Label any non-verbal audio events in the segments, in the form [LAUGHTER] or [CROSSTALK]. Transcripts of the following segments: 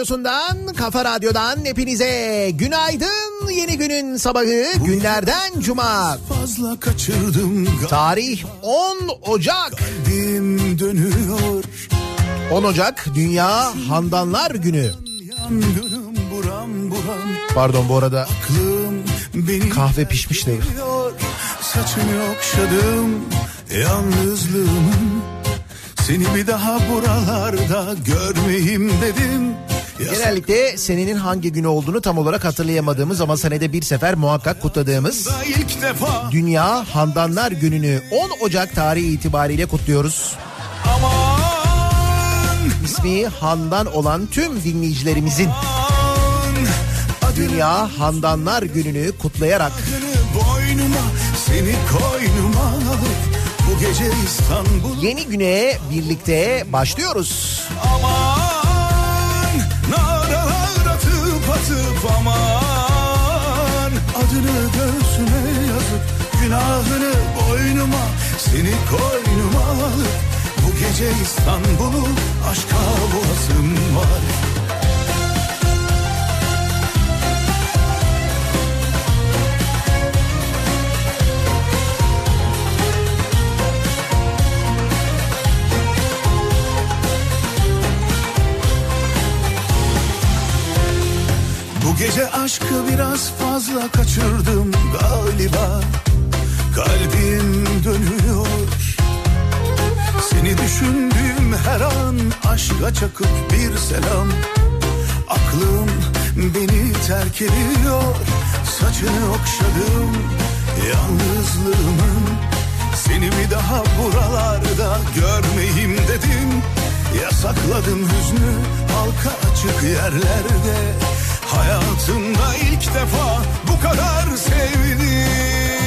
Radyosu'ndan, Kafa Radyo'dan hepinize günaydın, yeni günün sabahı günlerden cuma. Fazla kaçırdım Tarih 10 Ocak. kalbim dönüyor. 10 Ocak Dünya Handanlar Günü. Pardon bu arada kahve pişmiş değil. Saçını okşadım yalnızlığımın Seni bir daha buralarda görmeyeyim dedim Ya Genellikle senenin hangi günü olduğunu tam olarak hatırlayamadığımız ama senede bir sefer muhakkak kutladığımız Dünya Handanlar Günü'nü 10 Ocak tarihi itibariyle kutluyoruz. aman. İsmi Handan olan tüm dinleyicilerimizin aman. Dünya Handanlar Günü'nü kutlayarak boynuma seni koynuma Bu gece İstanbul yeni güne birlikte başlıyoruz. Aman günahını boynuma Seni koynuma bu gece İstanbul'u aşka boğazım var. Bu gece aşkı biraz fazla kaçırdım galiba Kalbim dönüyor. Seni düşündüğüm her an aşka çakıp bir selam. Aklım beni terk ediyor. Saçını okşadım. Yalnızlığımın Seni bir daha buralarda görmeyeyim dedim. Yasakladım hüznü halka açık yerlerde. Hayatımda ilk defa bu kadar sevdim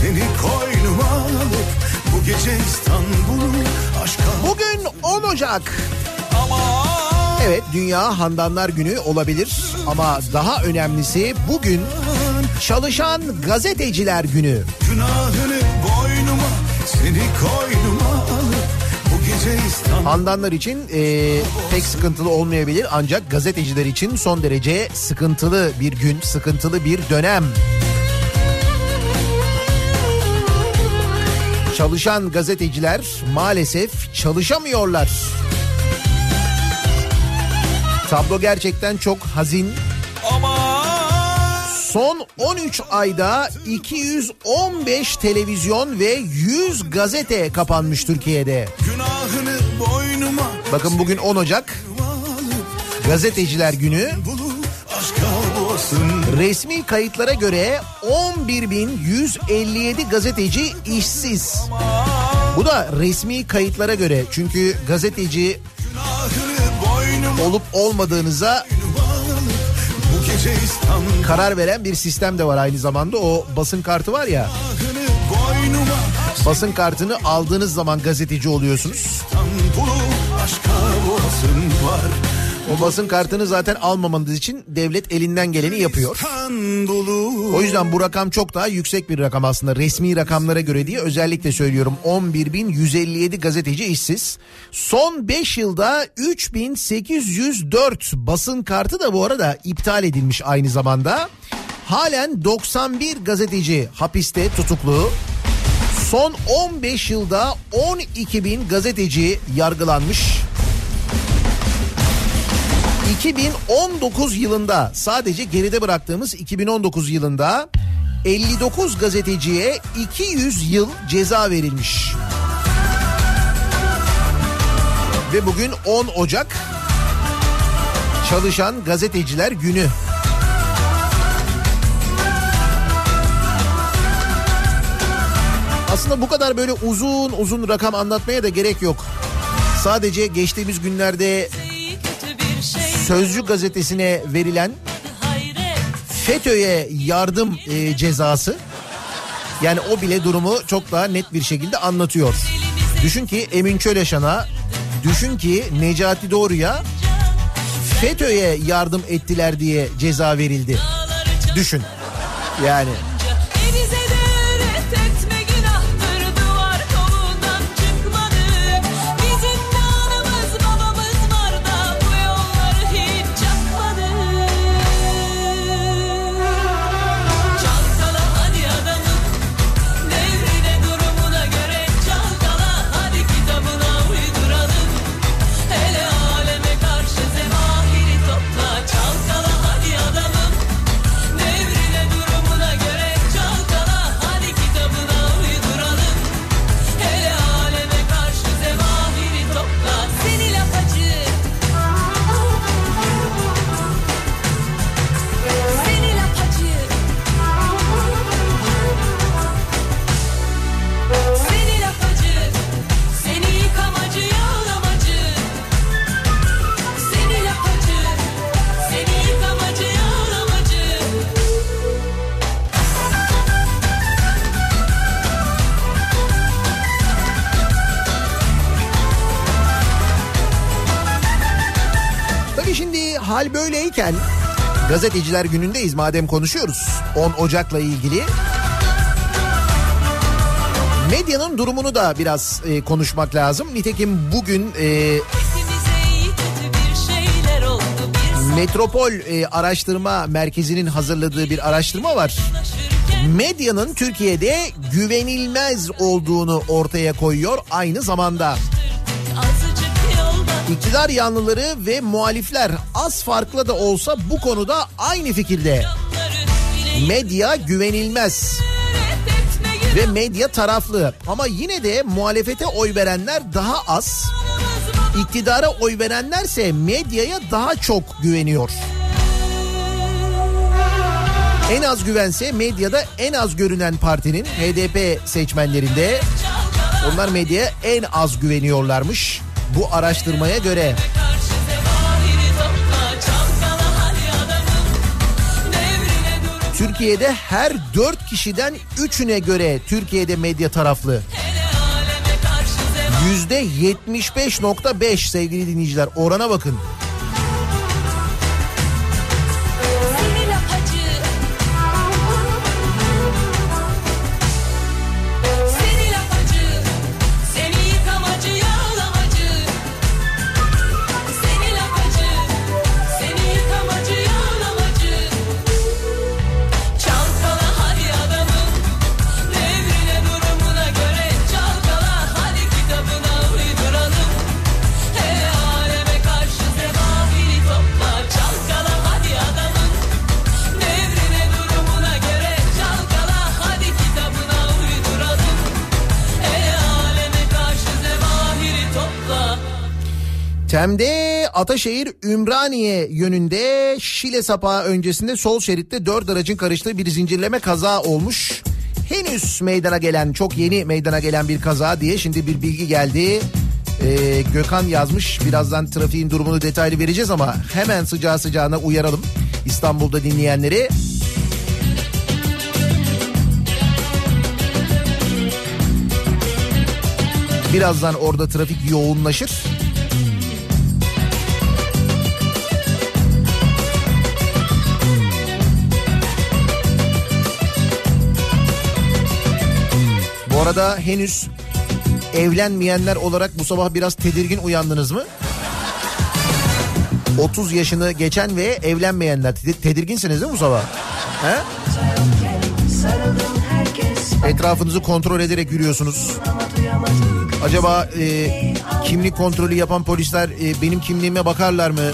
Seni koynuma alıp bu gece İstanbul'u aşka Bugün 10 Ocak. Evet Dünya Handanlar Günü olabilir ama daha önemlisi bugün Çalışan Gazeteciler Günü. Günahını boynuma seni koynuma alıp Handanlar için e, pek sıkıntılı olmayabilir ancak gazeteciler için son derece sıkıntılı bir gün, sıkıntılı bir dönem. Çalışan gazeteciler maalesef çalışamıyorlar. Tablo gerçekten çok hazin. aman Son 13 ayda 215 televizyon ve 100 gazete kapanmış Türkiye'de. Bakın bugün 10 Ocak Gazeteciler Günü. Resmi kayıtlara göre 11.157 gazeteci işsiz. Bu da resmi kayıtlara göre çünkü gazeteci olup olmadığınıza karar veren bir sistem de var aynı zamanda. O basın kartı var ya basın kartını aldığınız zaman gazeteci oluyorsunuz. İstanbul'u aşka var O basın kartını zaten almamanız için devlet elinden geleni yapıyor. O yüzden bu rakam çok daha yüksek bir rakam aslında resmi rakamlara göre diye özellikle söylüyorum 11.157 gazeteci işsiz. Son 5 yılda 3.804 basın kartı da bu arada iptal edilmiş aynı zamanda. Halen 91 gazeteci hapiste tutuklu. Son 15 yılda 12 bin gazeteci yargılanmış. 2019 yılında sadece geride bıraktığımız 2019 yılında 59 gazeteciye 200 yıl ceza verilmiş. Ve bugün 10 Ocak Çalışan Gazeteciler Günü. Aslında bu kadar böyle uzun uzun rakam anlatmaya da gerek yok. Sadece geçtiğimiz günlerde Sözcü gazetesine verilen FETÖ'ye yardım e, cezası yani o bile durumu çok daha net bir şekilde anlatıyor. Düşün ki Emin Çöleşan'a, düşün ki Necati Doğru'ya FETÖ'ye yardım ettiler diye ceza verildi. Düşün. Yani Hal böyleyken gazeteciler günündeyiz madem konuşuyoruz 10 Ocak'la ilgili. Medyanın durumunu da biraz e, konuşmak lazım. Nitekim bugün e, Metropol e, Araştırma Merkezi'nin hazırladığı bir araştırma var. Medyanın Türkiye'de güvenilmez olduğunu ortaya koyuyor aynı zamanda. İktidar yanlıları ve muhalifler az farklı da olsa bu konuda aynı fikirde. Medya güvenilmez ve medya taraflı ama yine de muhalefete oy verenler daha az. İktidara oy verenlerse medyaya daha çok güveniyor. En az güvense medyada en az görünen partinin HDP seçmenlerinde onlar medyaya en az güveniyorlarmış bu araştırmaya göre. Türkiye'de her dört kişiden üçüne göre Türkiye'de medya taraflı. Yüzde 75.5 sevgili dinleyiciler orana bakın. Tem'de Ataşehir Ümraniye yönünde Şile sapağı öncesinde sol şeritte 4 aracın karıştığı bir zincirleme kaza olmuş. Henüz meydana gelen çok yeni meydana gelen bir kaza diye şimdi bir bilgi geldi. Ee, Gökhan yazmış birazdan trafiğin durumunu detaylı vereceğiz ama hemen sıcağı sıcağına uyaralım İstanbul'da dinleyenleri. Birazdan orada trafik yoğunlaşır. Bu arada henüz evlenmeyenler olarak bu sabah biraz tedirgin uyandınız mı? 30 yaşını geçen ve evlenmeyenler Te- tedirginsiniz değil mi bu sabah? He? Etrafınızı kontrol ederek yürüyorsunuz. Acaba e, kimlik kontrolü yapan polisler e, benim kimliğime bakarlar mı?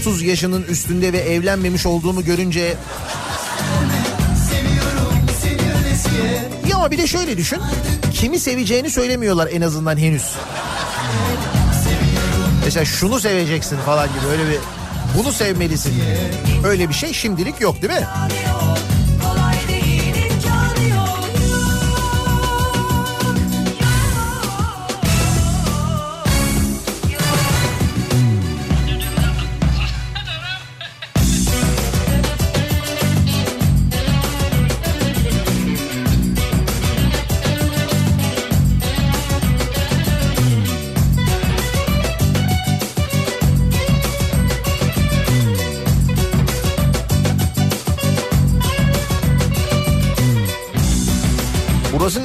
30 yaşının üstünde ve evlenmemiş olduğumu görünce... ama bir de şöyle düşün. Kimi seveceğini söylemiyorlar en azından henüz. Mesela şunu seveceksin falan gibi öyle bir bunu sevmelisin. Öyle bir şey şimdilik yok değil mi?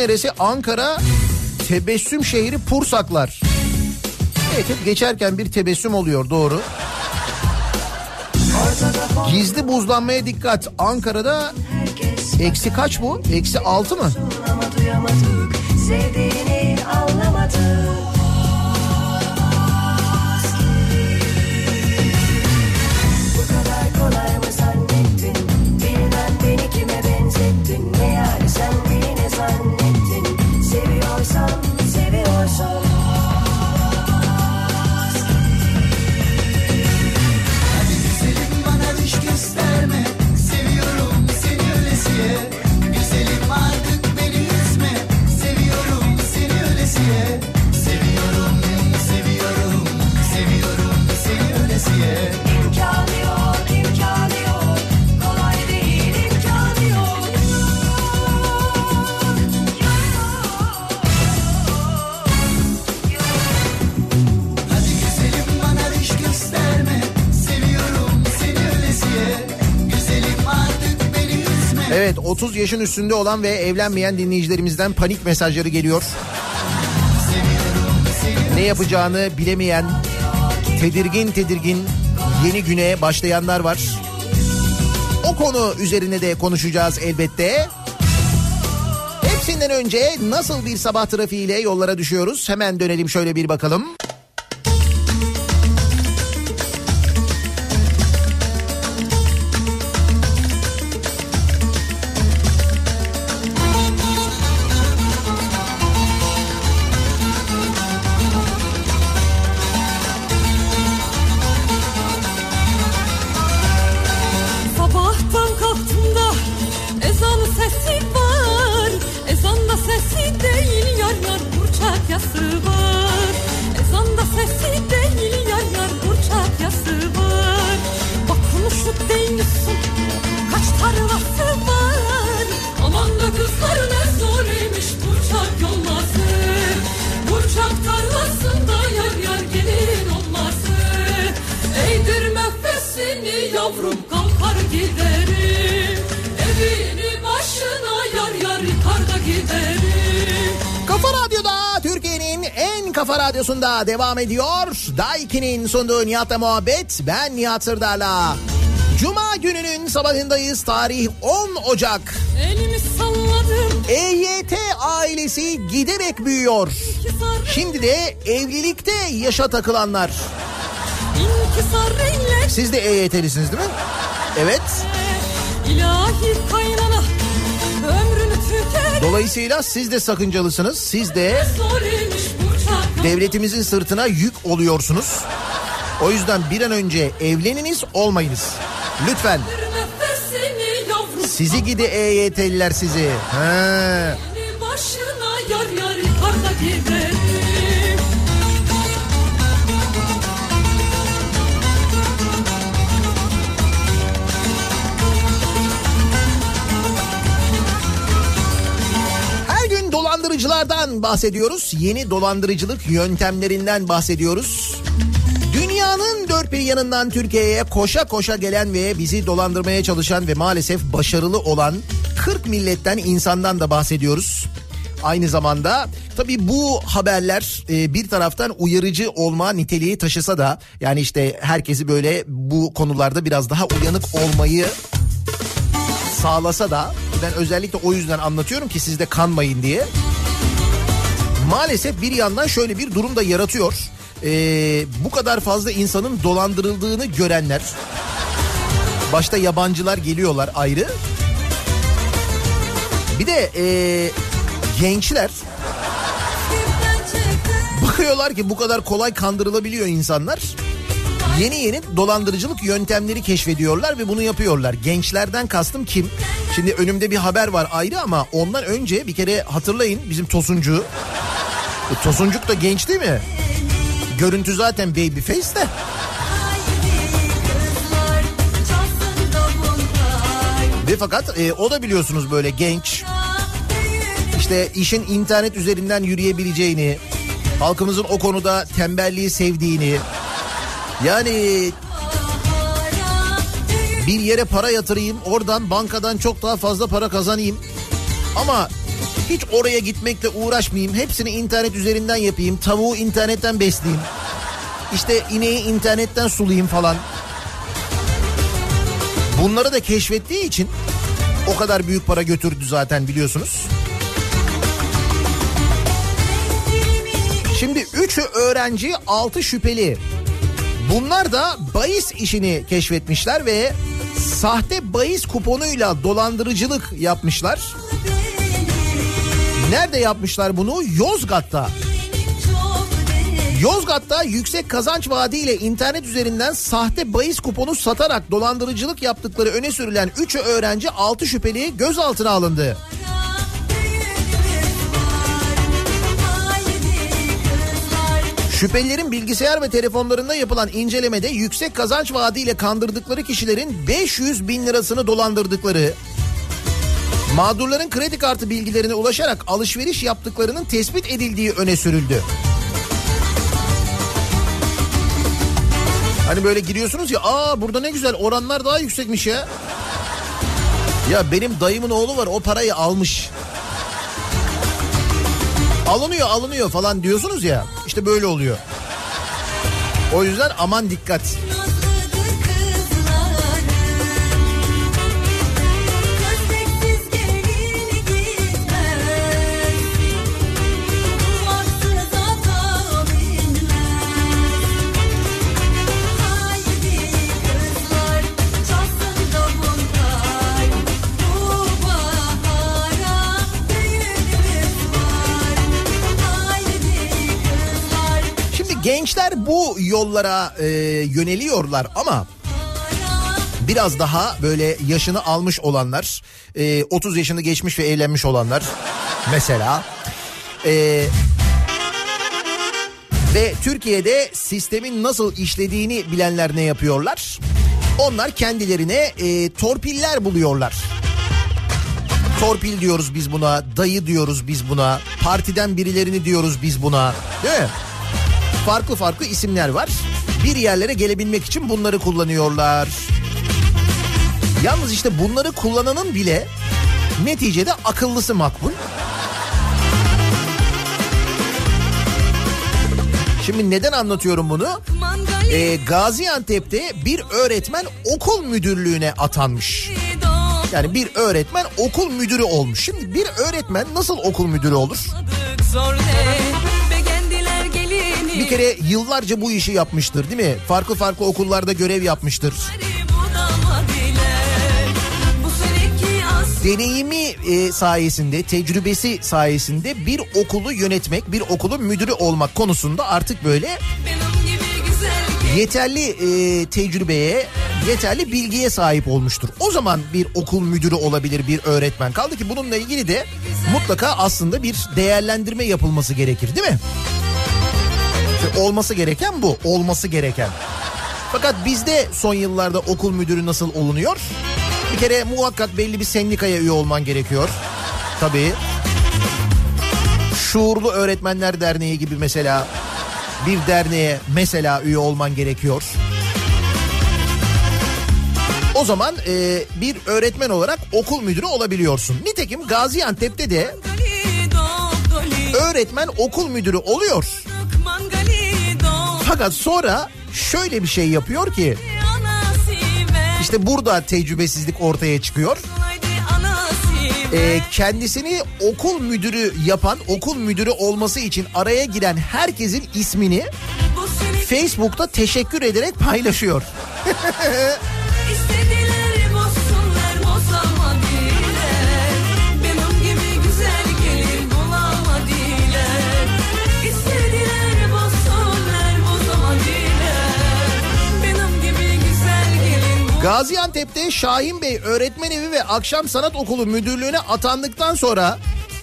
Neresi? Ankara tebessüm şehri Pursaklar. Evet hep geçerken bir tebessüm oluyor doğru. Gizli buzlanmaya dikkat. Ankara'da eksi kaç bu? Eksi altı mı? Sevdiğini anlamadık So. Evet 30 yaşın üstünde olan ve evlenmeyen dinleyicilerimizden panik mesajları geliyor. Ne yapacağını bilemeyen, tedirgin tedirgin yeni güne başlayanlar var. O konu üzerine de konuşacağız elbette. Hepsinden önce nasıl bir sabah trafiğiyle yollara düşüyoruz? Hemen dönelim şöyle bir bakalım. Devam ediyor. Daiki'nin sunduğu Nihat'la muhabbet. Ben Nihat Sırdar'la. Cuma gününün sabahındayız. Tarih 10 Ocak. Elimi salladım EYT ailesi giderek büyüyor. Şimdi de evlilikte yaşa takılanlar. Siz de EYT'lisiniz değil mi? Evet. İlahi kaynana ömrünü tüker Dolayısıyla siz de sakıncalısınız. Siz de devletimizin sırtına yük oluyorsunuz. O yüzden bir an önce evleniniz olmayınız. Lütfen. Sizi gidi EYT'liler sizi. Evini başına yar yar yıkar da dolandırıcılardan bahsediyoruz. Yeni dolandırıcılık yöntemlerinden bahsediyoruz. Dünyanın dört bir yanından Türkiye'ye koşa koşa gelen ve bizi dolandırmaya çalışan ve maalesef başarılı olan 40 milletten insandan da bahsediyoruz. Aynı zamanda tabii bu haberler e, bir taraftan uyarıcı olma niteliği taşısa da yani işte herkesi böyle bu konularda biraz daha uyanık olmayı sağlasa da ben özellikle o yüzden anlatıyorum ki siz de kanmayın diye. Maalesef bir yandan şöyle bir durum da yaratıyor. Ee, bu kadar fazla insanın dolandırıldığını görenler başta yabancılar geliyorlar ayrı. Bir de ee, gençler bakıyorlar ki bu kadar kolay kandırılabiliyor insanlar. Yeni yeni dolandırıcılık yöntemleri keşfediyorlar ve bunu yapıyorlar. Gençlerden kastım kim? Şimdi önümde bir haber var ayrı ama ondan önce bir kere hatırlayın bizim Tosuncu. E, Tosuncuk da genç değil mi? Görüntü zaten baby face de. Ve fakat e, o da biliyorsunuz böyle genç. İşte işin internet üzerinden yürüyebileceğini, halkımızın o konuda tembelliği sevdiğini, yani bir yere para yatırayım, oradan bankadan çok daha fazla para kazanayım. Ama hiç oraya gitmekle uğraşmayayım. Hepsini internet üzerinden yapayım. Tavuğu internetten besleyeyim. İşte ineği internetten sulayayım falan. Bunları da keşfettiği için o kadar büyük para götürdü zaten biliyorsunuz. Şimdi 3'ü öğrenci 6 şüpheli. Bunlar da bahis işini keşfetmişler ve sahte bahis kuponuyla dolandırıcılık yapmışlar. Nerede yapmışlar bunu? Yozgat'ta. Yozgat'ta yüksek kazanç vaadiyle internet üzerinden sahte bahis kuponu satarak dolandırıcılık yaptıkları öne sürülen 3 öğrenci 6 şüpheli gözaltına alındı. Şüphelilerin bilgisayar ve telefonlarında yapılan incelemede yüksek kazanç vaadiyle kandırdıkları kişilerin 500 bin lirasını dolandırdıkları, mağdurların kredi kartı bilgilerine ulaşarak alışveriş yaptıklarının tespit edildiği öne sürüldü. Hani böyle giriyorsunuz ya aa burada ne güzel oranlar daha yüksekmiş ya. Ya benim dayımın oğlu var o parayı almış. Alınıyor alınıyor falan diyorsunuz ya. İşte böyle oluyor. O yüzden aman dikkat. Gençler bu yollara e, yöneliyorlar ama biraz daha böyle yaşını almış olanlar, e, 30 yaşını geçmiş ve evlenmiş olanlar mesela. E, ve Türkiye'de sistemin nasıl işlediğini bilenler ne yapıyorlar? Onlar kendilerine e, torpiller buluyorlar. Torpil diyoruz biz buna, dayı diyoruz biz buna, partiden birilerini diyoruz biz buna. Değil mi? Farklı farklı isimler var. Bir yerlere gelebilmek için bunları kullanıyorlar. Yalnız işte bunları kullananın bile neticede akıllısı makbul. Şimdi neden anlatıyorum bunu? Ee, Gaziantep'te bir öğretmen okul müdürlüğüne atanmış. Yani bir öğretmen okul müdürü olmuş. Şimdi bir öğretmen nasıl okul müdürü olur? zor gelini Bir kere yıllarca bu işi yapmıştır değil mi? Farklı farklı okullarda görev yapmıştır. Deneyimi e, sayesinde, tecrübesi sayesinde bir okulu yönetmek, bir okulun müdürü olmak konusunda artık böyle yeterli e, tecrübeye, yeterli bilgiye sahip olmuştur. O zaman bir okul müdürü olabilir bir öğretmen. Kaldı ki bununla ilgili de mutlaka aslında bir değerlendirme yapılması gerekir değil mi? İşte olması gereken bu, olması gereken. Fakat bizde son yıllarda okul müdürü nasıl olunuyor? Bir kere muhakkak belli bir sendikaya üye olman gerekiyor. Tabii. Şuurlu Öğretmenler Derneği gibi mesela bir derneğe mesela üye olman gerekiyor. O zaman e, bir öğretmen olarak okul müdürü olabiliyorsun. Nitekim Gaziantep'te de öğretmen okul müdürü oluyor. Fakat sonra şöyle bir şey yapıyor ki işte burada tecrübesizlik ortaya çıkıyor. Haydi anası ver E, kendisini okul müdürü yapan, okul müdürü olması için araya giren herkesin ismini Facebook'ta teşekkür ederek paylaşıyor. [LAUGHS] Gaziantep'te Şahin Bey Öğretmen Evi ve Akşam Sanat Okulu müdürlüğüne atandıktan sonra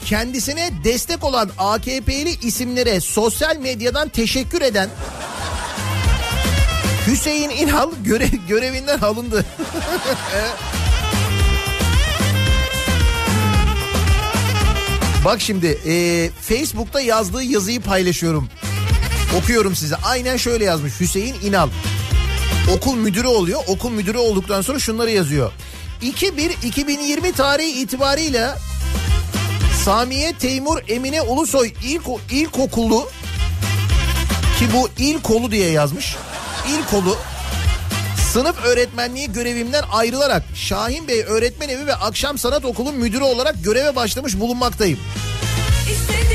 kendisine destek olan AKP'li isimlere sosyal medyadan teşekkür eden Hüseyin İnal görev, görevinden alındı. [LAUGHS] Bak şimdi e, Facebook'ta yazdığı yazıyı paylaşıyorum. Okuyorum size. Aynen şöyle yazmış Hüseyin İnal okul müdürü oluyor. Okul müdürü olduktan sonra şunları yazıyor. 2-1-2020 tarihi itibarıyla Samiye Teymur Emine Ulusoy ilk, ilkokulu ki bu ilkolu diye yazmış. İlkolu sınıf öğretmenliği görevimden ayrılarak Şahin Bey Öğretmen Evi ve Akşam Sanat Okulu müdürü olarak göreve başlamış bulunmaktayım. Bozsunlar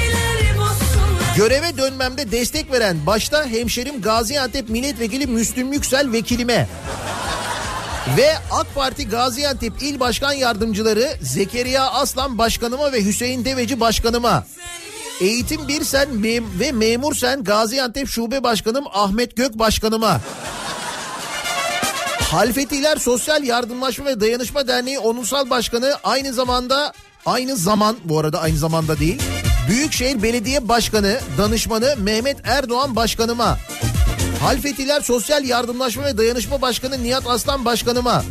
Göreve dönmemde destek veren başta hemşerim Gaziantep Milletvekili Müslüm Yüksel vekilime. Ve AK Parti Gaziantep İl Başkan Yardımcıları Zekeriya Aslan Başkanıma ve Hüseyin Deveci Başkanıma. Eğitim Bir Sen mem- ve Memur Sen Gaziantep Şube Başkanım Ahmet Gök Başkanıma. Halfetiler Sosyal Yardımlaşma ve Dayanışma Derneği Onursal Başkanı aynı zamanda aynı zaman bu arada aynı zamanda değil Büyükşehir Belediye Başkanı danışmanı Mehmet Erdoğan Başkanıma Halfetiler Sosyal Yardımlaşma ve Dayanışma Başkanı Nihat Aslan Başkanıma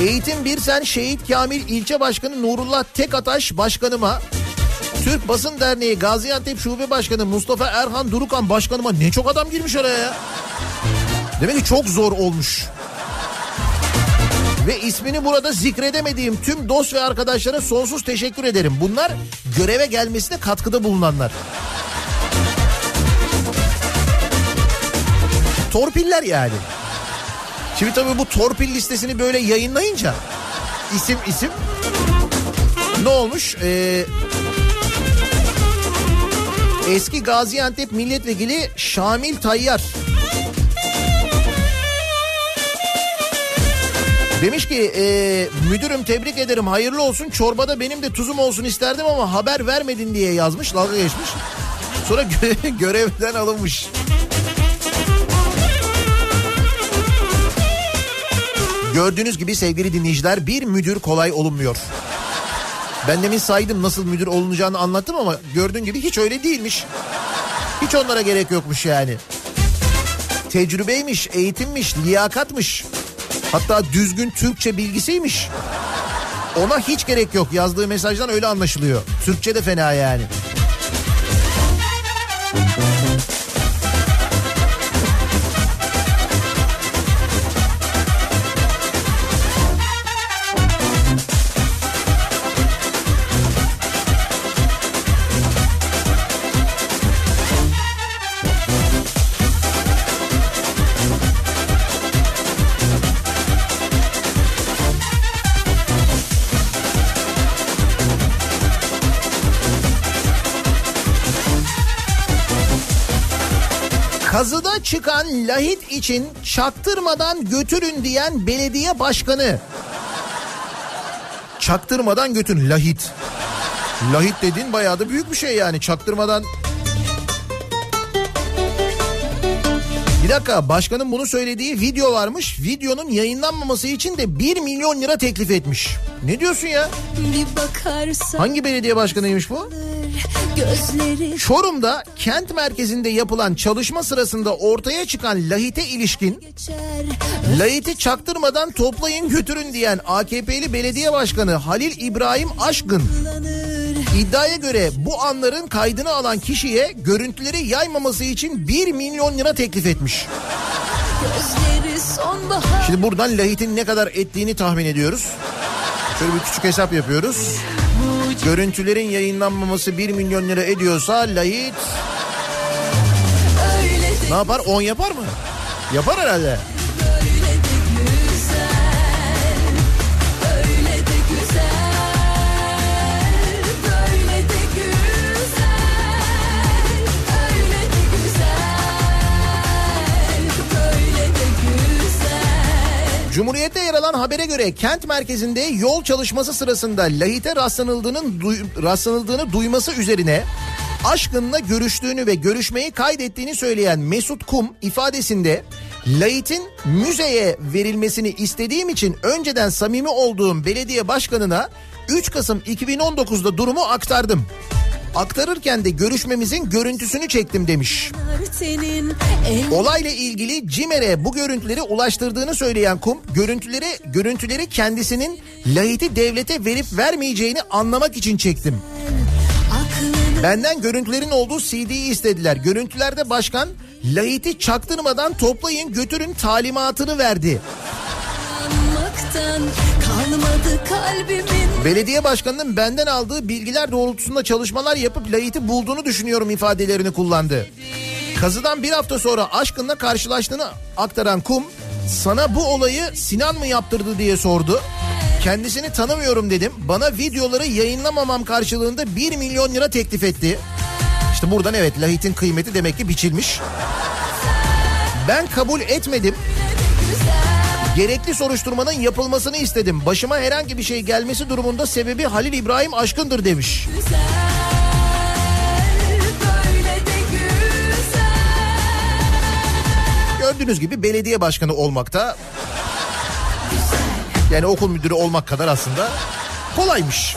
Eğitim Bir Sen Şehit Kamil İlçe Başkanı Nurullah Tekataş Başkanıma Türk Basın Derneği Gaziantep Şube Başkanı Mustafa Erhan Durukan Başkanıma ne çok adam girmiş oraya ya. Demek ki çok zor olmuş. Ve ismini burada zikredemediğim tüm dost ve arkadaşlara sonsuz teşekkür ederim. Bunlar göreve gelmesine katkıda bulunanlar. Torpiller yani. Şimdi tabii bu torpil listesini böyle yayınlayınca isim isim ne olmuş? Ee, eski Gaziantep milletvekili Şamil Tayyar Demiş ki e, müdürüm tebrik ederim hayırlı olsun çorbada benim de tuzum olsun isterdim ama haber vermedin diye yazmış dalga geçmiş. Sonra gö- [LAUGHS] görevden alınmış. Gördüğünüz gibi sevgili dinleyiciler bir müdür kolay olunmuyor. Ben demin saydım nasıl müdür olunacağını anlattım ama gördüğün gibi hiç öyle değilmiş. Hiç onlara gerek yokmuş yani. Tecrübeymiş, eğitimmiş, liyakatmış. Hatta düzgün Türkçe bilgisiymiş. Ona hiç gerek yok. Yazdığı mesajdan öyle anlaşılıyor. Türkçe de fena yani. Kazıda çıkan lahit için çaktırmadan götürün diyen belediye başkanı. Çaktırmadan götürün lahit. Lahit dediğin bayağı da büyük bir şey yani çaktırmadan. Bir dakika başkanın bunu söylediği video varmış. Videonun yayınlanmaması için de 1 milyon lira teklif etmiş. Ne diyorsun ya? Bir bakarsan Hangi belediye başkanıymış bu? Gözleri Çorum'da kent merkezinde yapılan çalışma sırasında ortaya çıkan lahite ilişkin lahiti çaktırmadan toplayın götürün diyen AKP'li belediye başkanı Halil İbrahim Aşkın iddiaya göre bu anların kaydını alan kişiye görüntüleri yaymaması için 1 milyon lira teklif etmiş. Şimdi buradan lahitin ne kadar ettiğini tahmin ediyoruz. Şöyle bir küçük hesap yapıyoruz. Görüntülerin yayınlanmaması 1 milyon lira ediyorsa lahit ne yapar 10 yapar mı? Yapar herhalde. Cumhuriyet'te yer alan habere göre kent merkezinde yol çalışması sırasında lahite rastlanıldığının duy- rastlanıldığını duyması üzerine aşkınla görüştüğünü ve görüşmeyi kaydettiğini söyleyen Mesut Kum ifadesinde lahitin müzeye verilmesini istediğim için önceden samimi olduğum belediye başkanına 3 Kasım 2019'da durumu aktardım. Aktarırken de görüşmemizin görüntüsünü çektim demiş. Olayla ilgili CİMER'e bu görüntüleri ulaştırdığını söyleyen Kum, görüntüleri görüntüleri kendisinin lahiti devlete verip vermeyeceğini anlamak için çektim. Benden görüntülerin olduğu CD'yi istediler. Görüntülerde başkan lahiti çaktırmadan toplayın götürün talimatını verdi. Belediye başkanının benden aldığı bilgiler doğrultusunda çalışmalar yapıp lahiti bulduğunu düşünüyorum ifadelerini kullandı. Kazıdan bir hafta sonra aşkınla karşılaştığını aktaran Kum sana bu olayı Sinan mı yaptırdı diye sordu. Kendisini tanımıyorum dedim. Bana videoları yayınlamamam karşılığında 1 milyon lira teklif etti. İşte buradan evet lahitin kıymeti demek ki biçilmiş. Ben kabul etmedim. Gerekli soruşturmanın yapılmasını istedim. Başıma herhangi bir şey gelmesi durumunda sebebi Halil İbrahim Aşkın'dır demiş. Gördüğünüz gibi belediye başkanı olmakta yani okul müdürü olmak kadar aslında kolaymış.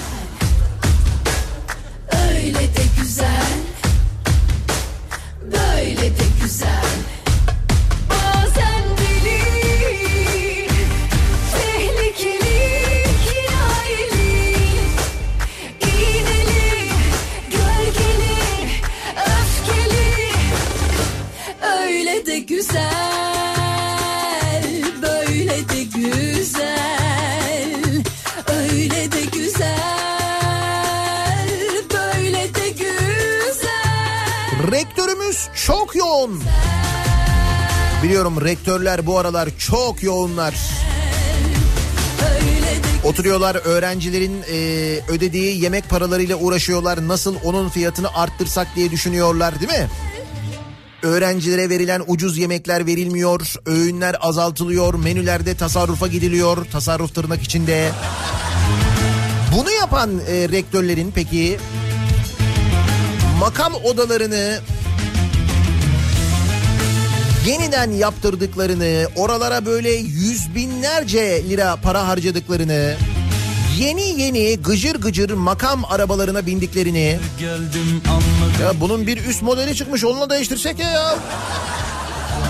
Rektörümüz çok yoğun. Biliyorum rektörler bu aralar çok yoğunlar. Oturuyorlar öğrencilerin e, ödediği yemek paralarıyla uğraşıyorlar. Nasıl onun fiyatını arttırsak diye düşünüyorlar değil mi? Öğrencilere verilen ucuz yemekler verilmiyor, öğünler azaltılıyor, menülerde tasarrufa gidiliyor, tasarruf tırnak içinde. Bunu yapan e, rektörlerin peki makam odalarını yeniden yaptırdıklarını, oralara böyle yüz binlerce lira para harcadıklarını, yeni yeni gıcır gıcır makam arabalarına bindiklerini, Geldim ya bunun bir üst modeli çıkmış onunla değiştirsek ya ya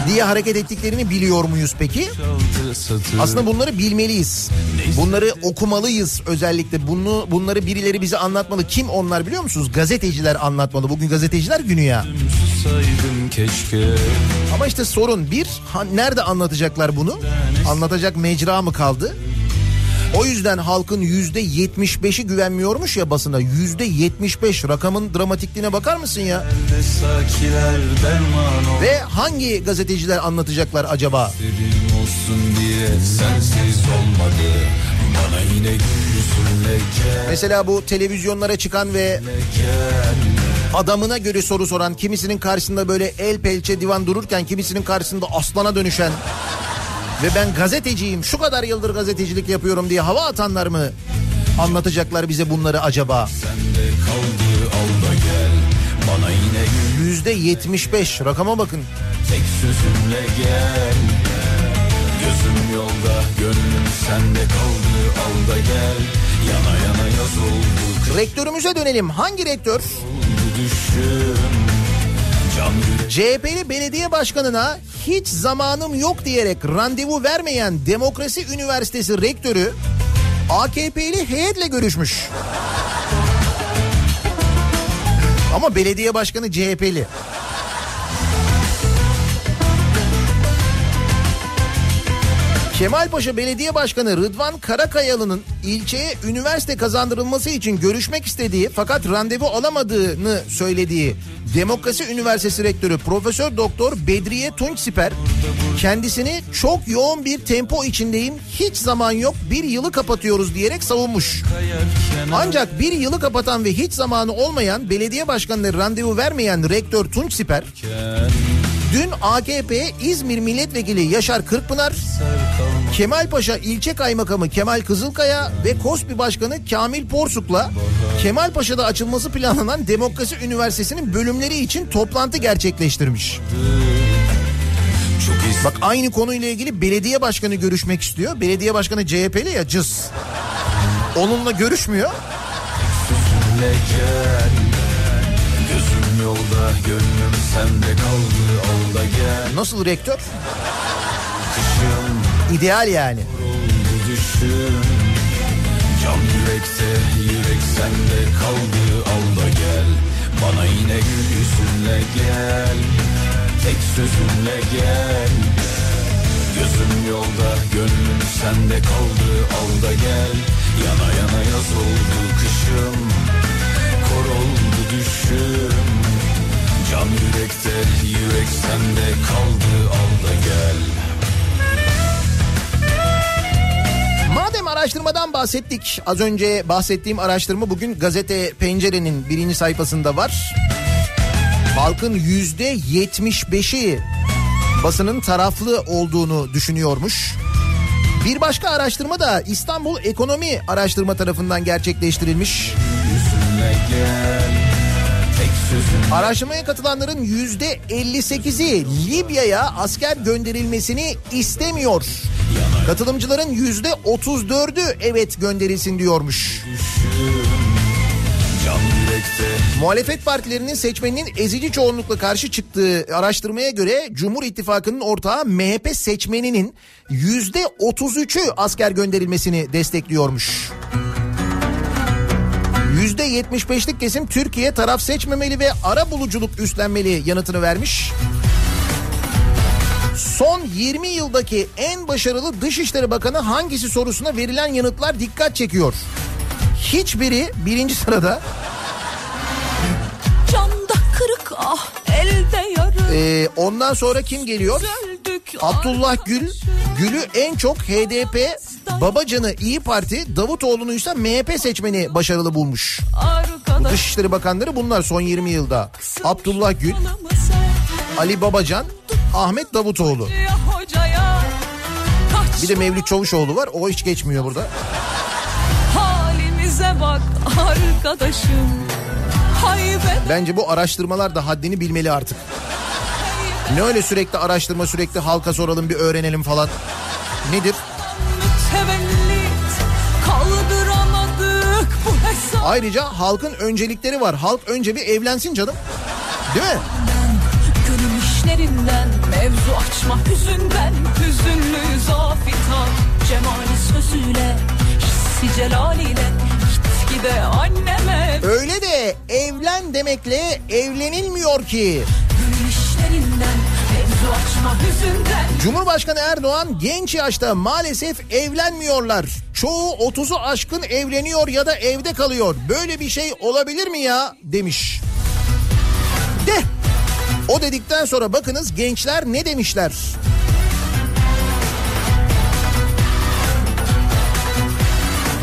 diye hareket ettiklerini biliyor muyuz peki? Aslında bunları bilmeliyiz. Bunları okumalıyız özellikle. Bunu bunları birileri bize anlatmalı. Kim onlar biliyor musunuz? Gazeteciler anlatmalı. Bugün gazeteciler günü ya. Susaydım keşke Ama işte sorun bir, ha, nerede anlatacaklar bunu? Anlatacak mecra mı kaldı? O yüzden halkın yüzde yetmiş beşi güvenmiyormuş ya basına. Yüzde yetmiş beş rakamın dramatikliğine bakar mısın ya? Ve hangi gazeteciler anlatacaklar acaba? Olsun diye sensiz olmadı Bana yine Mesela bu televizyonlara çıkan ve adamına göre soru soran, kimisinin karşısında böyle el pençe divan dururken kimisinin karşısında aslana dönüşen ve ben gazeteciyim şu kadar yıldır gazetecilik yapıyorum diye hava atanlar mı anlatacaklar bize bunları acaba? Yüzde yetmiş beş rakama bakın. tek sözünle gel Gözüm yolda gönlüm sende kaldı al da gel Yana yana yaz oldu Rektörümüze dönelim. Hangi rektör? yürek CHP'li belediye başkanına hiç zamanım yok diyerek randevu vermeyen Demokrasi Üniversitesi rektörü AKP'li heyetle görüşmüş. Ama belediye başkanı CHP'li. Kemalpaşa Belediye Başkanı Rıdvan Karakayalı'nın ilçeye üniversite kazandırılması için görüşmek istediği fakat randevu alamadığını söylediği Demokrasi Üniversitesi Rektörü Profesör Doktor Bedriye Tunçsiper kendisini çok yoğun bir tempo içindeyim. Hiç zaman yok. Bir yılı kapatıyoruz. diyerek savunmuş. Ancak bir yılı kapatan ve hiç zamanı olmayan belediye başkanları randevu vermeyen rektör Tunç Siper dün AKP İzmir Milletvekili Yaşar Kırkpınar, Kemalpaşa ilçe kaymakamı Kemal Kızılkaya ve KOSBİ Başkanı Kamil Porsuk'la Kemalpaşa'da açılması planlanan Demokrasi Üniversitesi'nin bölümleri için toplantı gerçekleştirmiş. Bak aynı konuyla ilgili belediye başkanı görüşmek istiyor. Belediye başkanı CHP'li ya cız. Onunla görüşmüyor. yolda gönlüm sende kaldı al da gel. Nasıl rektör? Kışım İdeal yani. düşüm Can yürekte yürek sende kaldı al da gel. Bana yine gül yüzünle gel Tek sözünle gel. Gözüm yolda gönlüm sende kaldı al da gel. Yana yana yaz oldu kışım Kor oldu düşüm Can yürekte yürek sende kaldı al da gel Madem araştırmadan bahsettik, az önce bahsettiğim araştırma bugün gazete Pencere'nin birinci sayfasında var. Halkın yüzde yetmiş beşi basının taraflı olduğunu düşünüyormuş. Bir başka araştırma da İstanbul Ekonomi Araştırma tarafından gerçekleştirilmiş. Yüzünle gel Araştırmaya katılanların yüzde 58'i Libya'ya asker gönderilmesini istemiyor. Katılımcıların yüzde 34'ü evet gönderilsin diyormuş. Muhalefet partilerinin seçmeninin ezici çoğunlukla karşı çıktığı araştırmaya göre Cumhur İttifakı'nın ortağı MHP seçmeninin yüzde 33'ü asker gönderilmesini destekliyormuş. Yüzde 75'lik kesim Türkiye taraf seçmemeli ve ara buluculuk üstlenmeli yanıtını vermiş. Son 20 yıldaki en başarılı Dışişleri Bakanı hangisi sorusuna verilen yanıtlar dikkat çekiyor. Hiçbiri birinci sırada. Camda kırık ah elde yarı. Ee, ondan sonra kim geliyor? Abdullah Gül, Gül'ü en çok HDP, Babacan'ı İyi Parti, Davutoğlu'nu ise MHP seçmeni başarılı bulmuş. Arkadaş Dışişleri Bakanları bunlar son 20 yılda. Abdullah Gül, Ali Babacan, Ahmet Davutoğlu. Bir de Mevlüt Çavuşoğlu var. O hiç geçmiyor burada. halimize bak arkadaşım. Haybet Bence bu araştırmalar da haddini bilmeli artık. Ne öyle sürekli araştırma sürekli halka soralım bir öğrenelim falan. Nedir? Ayrıca halkın öncelikleri var. Halk önce bir evlensin canım. Değil mi? Gönül işlerinden mevzu açma hüzünden Hüzünlü zafitan cemali sözüyle Hissi celaliyle git gide anneme Öyle de evlen demekle evlenilmiyor ki. Gönül işlerinden Cumhurbaşkanı Erdoğan genç yaşta maalesef evlenmiyorlar. Çoğu 30'u aşkın evleniyor ya da evde kalıyor. Böyle bir şey olabilir mi ya demiş. De o dedikten sonra bakınız gençler ne demişler.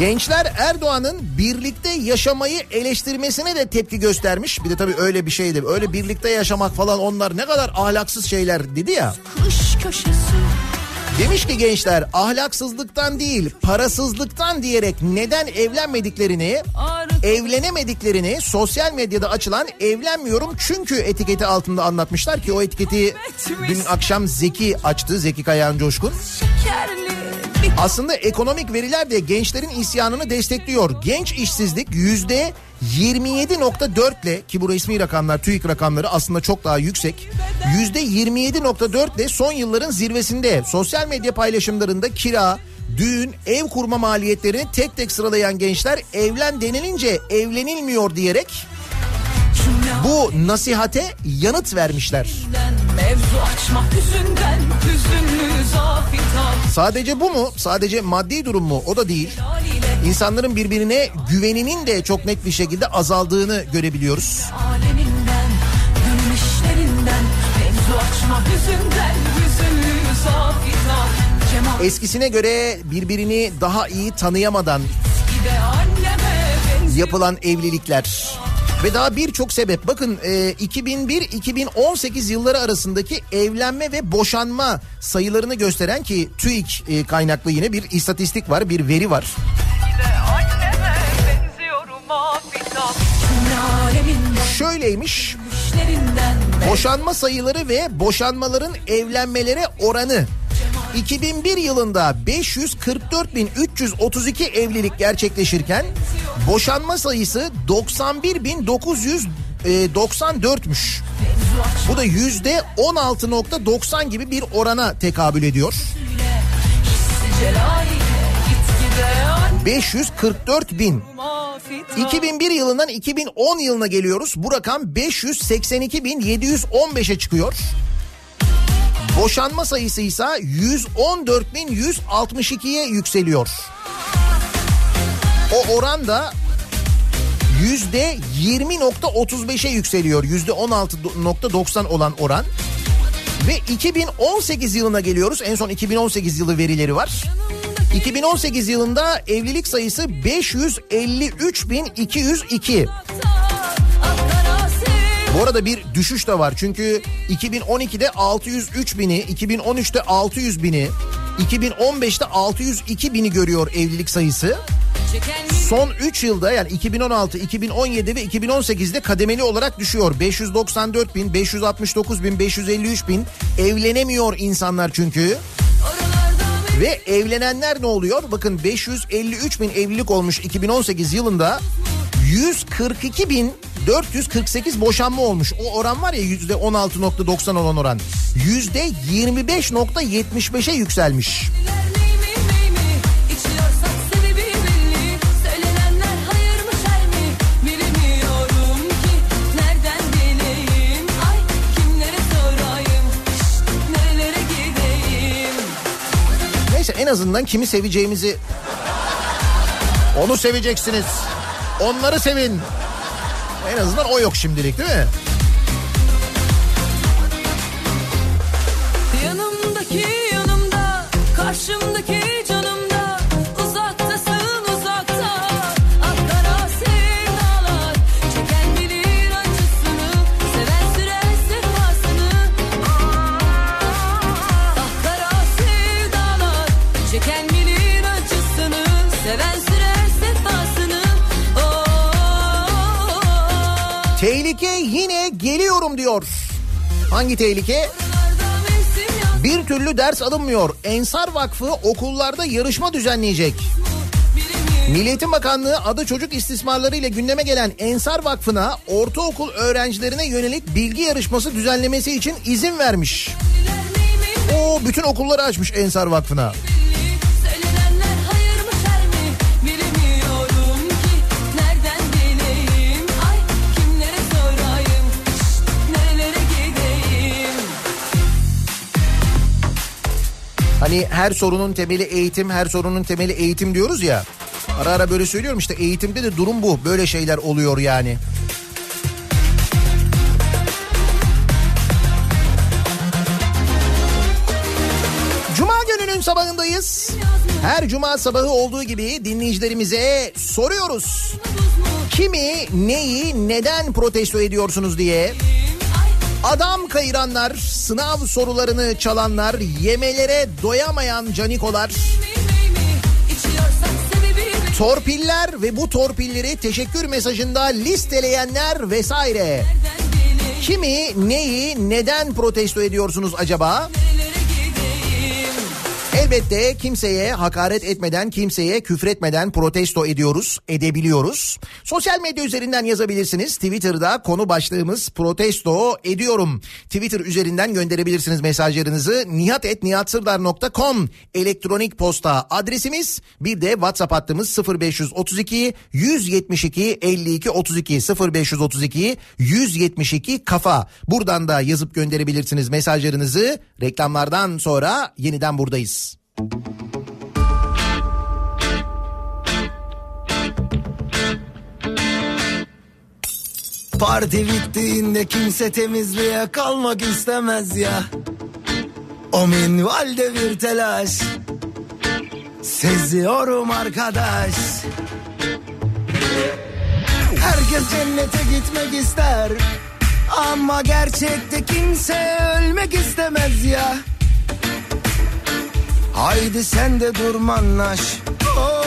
Gençler Erdoğan'ın birlikte yaşamayı eleştirmesine de tepki göstermiş. Bir de tabii öyle bir şeydi. Öyle birlikte yaşamak falan onlar ne kadar ahlaksız şeyler dedi ya. Demiş ki gençler ahlaksızlıktan değil parasızlıktan diyerek neden evlenmediklerini evlenemediklerini sosyal medyada açılan evlenmiyorum çünkü etiketi altında anlatmışlar ki o etiketi dün akşam Zeki açtı Zeki Kayağan Coşkun. şekerli bir Aslında ekonomik veriler de gençlerin isyanını destekliyor. Genç işsizlik yüzde 27.4 ile ki bu resmi rakamlar TÜİK rakamları aslında çok daha yüksek. Yüzde 27.4 ile son yılların zirvesinde sosyal medya paylaşımlarında kira, düğün, ev kurma maliyetlerini tek tek sıralayan gençler evlen denilince evlenilmiyor diyerek bu nasihate yanıt vermişler. Mevzu açma hüzünden Hüzünlü zafitan Sadece bu mu? Sadece maddi durum mu? O da değil. İnsanların birbirine güveninin de çok net bir şekilde azaldığını görebiliyoruz. aleminden Gönül işlerinden Mevzu açma hüzünden Hüzünlü zafitan Cemal Eskisine göre birbirini daha iyi tanıyamadan yapılan evlilikler ve daha birçok sebep. Bakın e, 2001-2018 yılları arasındaki evlenme ve boşanma sayılarını gösteren ki TÜİK e, kaynaklı yine bir istatistik var, bir veri var. Şöyleymiş, boşanma sayıları ve boşanmaların evlenmelere oranı 2001 yılında 544.332 evlilik gerçekleşirken boşanma sayısı 91.994'müş. Bu da yüzde 16.90 gibi bir orana tekabül ediyor. celaliyle gitgide anneme 544 bin. afitan 2001 yılından 2010 yılına geliyoruz. Bu rakam 582.715'e çıkıyor. Boşanma sayısı ise 114.162'ye yükseliyor. O oran da yüzde 20.35'e yükseliyor. Yüzde 16.90 olan oran. Ve 2018 yılına geliyoruz. En son 2018 yılı verileri var. 2018 yılında evlilik sayısı 553.202. Bu arada bir düşüş de var. Çünkü 2012'de 603 bini, 2013'te 600 bini, 2015'te 602 bini görüyor evlilik sayısı. Son 3 yılda yani 2016, 2017 ve 2018'de kademeli olarak düşüyor. 594 bin, 569 bin, 553 bin evlenemiyor insanlar çünkü. Ve evlenenler ne oluyor? Bakın 553 bin evlilik olmuş 2018 yılında 142 bin 448 boşanma olmuş. O oran var ya yüzde 16.90 olan oran. Yüzde 25.75'e yükselmiş. Neyse en azından kimi seveceğimizi onu seveceksiniz. Onları sevin. En azından o yok şimdilik değil mi? Geliyorum diyor. Hangi tehlike? Bir türlü ders alınmıyor. Ensar Vakfı okullarda yarışma düzenleyecek. birimi. Milli Eğitim Bakanlığı adı çocuk istismarları ile gündeme gelen Ensar Vakfı'na ortaokul öğrencilerine yönelik bilgi yarışması düzenlemesi için izin vermiş. O bütün okulları açmış Ensar Vakfı'na. Hani her sorunun temeli eğitim, her sorunun temeli eğitim diyoruz ya. Ara ara böyle söylüyorum işte eğitimde de durum bu. Böyle şeyler oluyor yani. Cuma gününün sabahındayız. Her cuma sabahı olduğu gibi dinleyicilerimize soruyoruz. Kimi, neyi, neden protesto ediyorsunuz diye. Adam kayıranlar, sınav sorularını çalanlar, yemelere doyamayan canikolar, torpiller ve bu torpilleri teşekkür mesajında listeleyenler vesaire. Kimi, neyi, neden protesto ediyorsunuz acaba? Elbette kimseye hakaret etmeden, kimseye küfretmeden protesto ediyoruz, edebiliyoruz. Sosyal medya üzerinden yazabilirsiniz. Twitter'da konu başlığımız protesto ediyorum. Twitter üzerinden gönderebilirsiniz mesajlarınızı. nihatetnihatsırdar.com elektronik posta adresimiz. Bir de WhatsApp hattımız 0532 172 52 32 0532 172 kafa. Buradan da yazıp gönderebilirsiniz mesajlarınızı. Reklamlardan sonra yeniden buradayız. Parti bittiğinde kimse temizliğe kalmak istemez ya. O minvalde bir telaş. Seziyorum arkadaş. Herkes cennete gitmek ister. Ama gerçekte kimse ölmek istemez ya. Haydi sen de durmanlaş. Oh.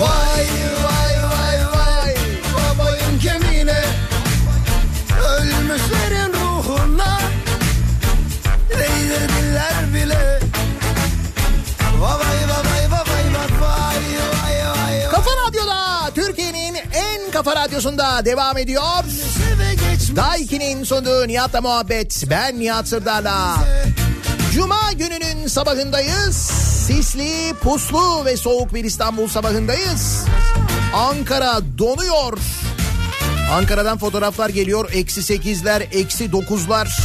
Vay vay vay vay babayın kemiğine Ölmüşlerin ruhuna Değdirdiler bile Vay vay vay vay vay vay vay vay Kafa Radyo'da Türkiye'nin en kafa radyosunda devam ediyor. Daiki'nin sunduğu Nihat'la muhabbet. Ben Nihat Sırdar'la. Cuma gününün sabahındayız. Sisli, puslu ve soğuk bir İstanbul sabahındayız. Ankara donuyor. Ankara'dan fotoğraflar geliyor. Eksi sekizler, eksi dokuzlar.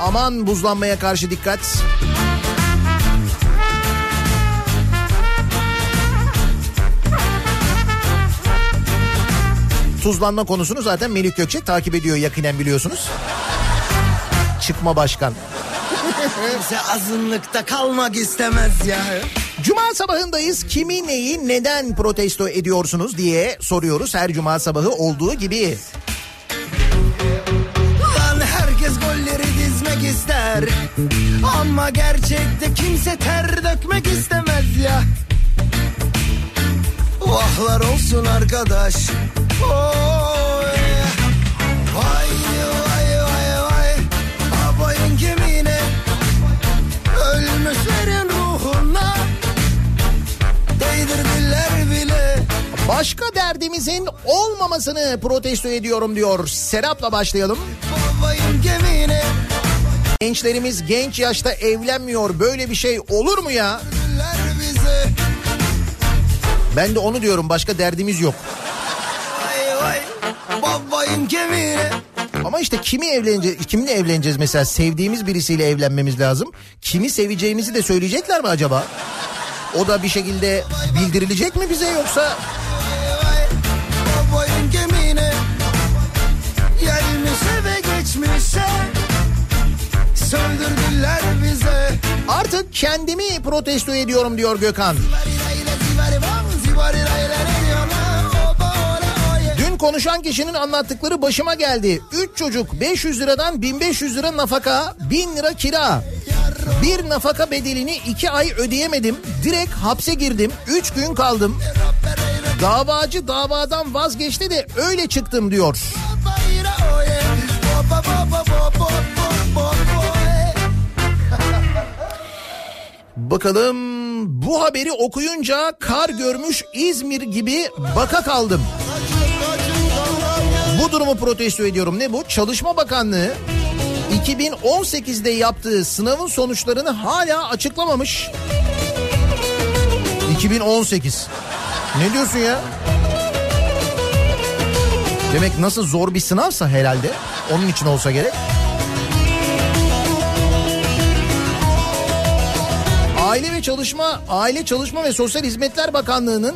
Aman buzlanmaya karşı dikkat. Tuzlanma konusunu zaten Melih Gökçek takip ediyor yakinen biliyorsunuz. Çıkma başkan. Kimse azınlıkta kalmak istemez ya Cuma sabahındayız. Kimi neyi neden protesto ediyorsunuz diye soruyoruz her cuma sabahı olduğu gibi. Lan herkes golleri dizmek ister Ama gerçekte kimse ter dökmek istemez ya Vahlar olsun arkadaş. Vay vay Başka derdimizin olmamasını protesto ediyorum diyor. Serap'la başlayalım. Gençlerimiz genç yaşta evlenmiyor. Böyle bir şey olur mu ya? Ben de onu diyorum. Başka derdimiz yok. Ama işte kimi evleneceğiz, kiminle evleneceğiz mesela? Sevdiğimiz birisiyle evlenmemiz lazım. Kimi seveceğimizi de söyleyecekler mi acaba? O da bir şekilde bildirilecek mi bize yoksa Söndürdüler bize artık kendimi protesto ediyorum diyor Gökhan. Dün konuşan kişinin anlattıkları başıma geldi. 3 çocuk 500 liradan 1500 lira nafaka, 1000 lira kira. Bir nafaka bedelini 2 ay ödeyemedim. Direkt hapse girdim. 3 gün kaldım. Davacı davadan vazgeçti de öyle çıktım diyor. Bakalım bu haberi okuyunca kar görmüş İzmir gibi baka kaldım. Bu durumu protesto ediyorum. Ne bu? Çalışma Bakanlığı 2018'de yaptığı sınavın sonuçlarını hala açıklamamış. 2018. Ne diyorsun ya? Demek nasıl zor bir sınavsa herhalde. Onun için olsa gerek. Aile ve Çalışma Aile Çalışma ve Sosyal Hizmetler Bakanlığı'nın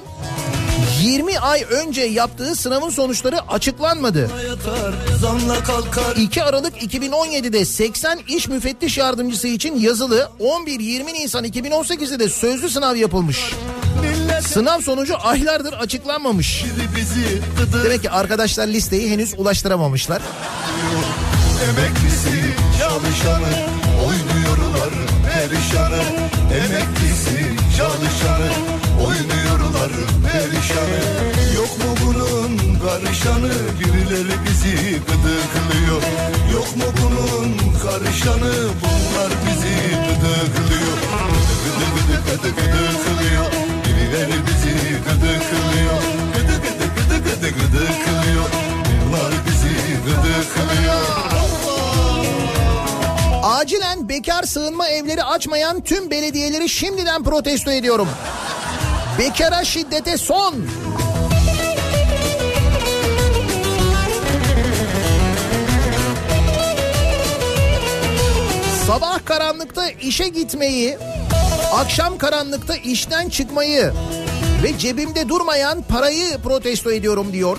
20 ay önce yaptığı sınavın sonuçları açıklanmadı. 2 Aralık 2017'de 80 iş müfettiş yardımcısı için yazılı 11-20 Nisan 2018'de de sözlü sınav yapılmış. Sınav sonucu aylardır açıklanmamış. Demek ki arkadaşlar listeyi henüz ulaştıramamışlar. Emeklisi çalışanı perişanı Emeklisi çalışanı oynuyorlar perişanı. Yok mu bunun karışanı birileri bizi gıdıklıyor. Yok mu bunun karışanı bunlar bizi gıdıklıyor. Gıdı gıdı gıdı gıdıklıyor birileri bizi gıdıklıyor. Gıdı gıdı gıdı gıdı gıdıklıyor bunlar bizi gıdıklıyor Acilen bekar sığınma evleri açmayan tüm belediyeleri şimdiden protesto ediyorum. Bekara şiddete son. Sabah karanlıkta işe gitmeyi, akşam karanlıkta işten çıkmayı ve cebimde durmayan parayı protesto ediyorum diyor.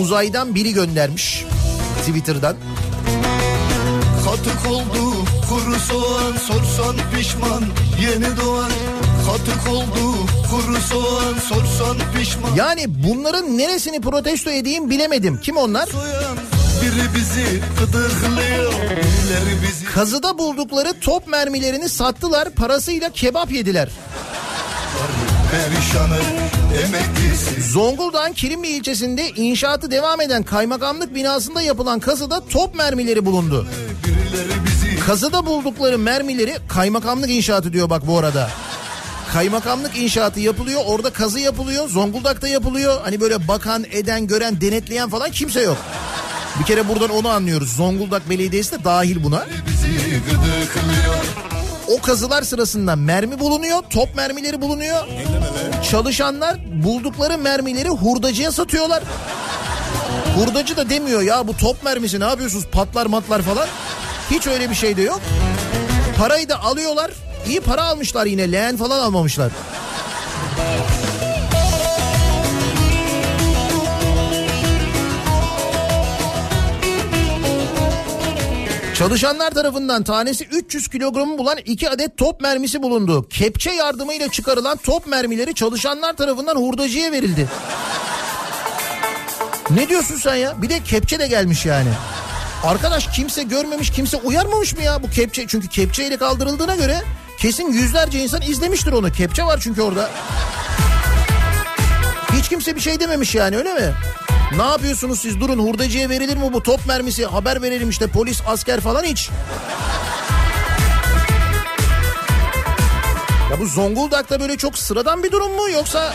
Uzaydan biri göndermiş Twitter'dan. Katık oldu kuru soğan sorsan pişman yeni doğan Katık oldu kuru soğan sorsan pişman Yani bunların neresini protesto edeyim bilemedim. Kim onlar? Soyan biri bizi gıdıklıyor birileri bizi Kazıda buldukları top mermilerini sattılar, parasıyla kebap yediler. Perişanı emeklisi Zonguldak'ın Kilimli ilçesinde inşaatı devam eden kaymakamlık binasında yapılan kazıda top mermileri bulundu. bizi Kazıda buldukları mermileri kaymakamlık inşaatı diyor bak bu arada. Kaymakamlık inşaatı yapılıyor, orada kazı yapılıyor, Zonguldak'ta yapılıyor. Hani böyle bakan, eden, gören, denetleyen falan kimse yok. Bir kere buradan onu anlıyoruz. Zonguldak Belediyesi de dahil buna. bizi gıdıklıyor O kazılar sırasında mermi bulunuyor, top mermileri bulunuyor. Çalışanlar buldukları mermileri hurdacıya satıyorlar. Hurdacı da demiyor ya bu top mermisi ne yapıyorsunuz patlar matlar falan. Hiç öyle bir şey de yok. Parayı da alıyorlar. İyi para almışlar yine leğen falan almamışlar. Çalışanlar tarafından tanesi 300 kilogramı bulan 2 adet top mermisi bulundu. Kepçe yardımıyla çıkarılan top mermileri çalışanlar tarafından hurdacıya verildi. Ne diyorsun sen ya? Bir de kepçe de gelmiş yani. Arkadaş kimse görmemiş, kimse uyarmamış mı ya bu kepçe? Çünkü kepçeyle kaldırıldığına göre kesin yüzlerce insan izlemiştir onu. Kepçe var çünkü orada. Hiç kimse bir şey dememiş yani öyle mi? Ne yapıyorsunuz siz? Durun hurdacıya verilir mi bu? Top mermisi haber verelim işte polis asker falan hiç. Ya bu Zonguldak'ta böyle çok sıradan bir durum mu yoksa?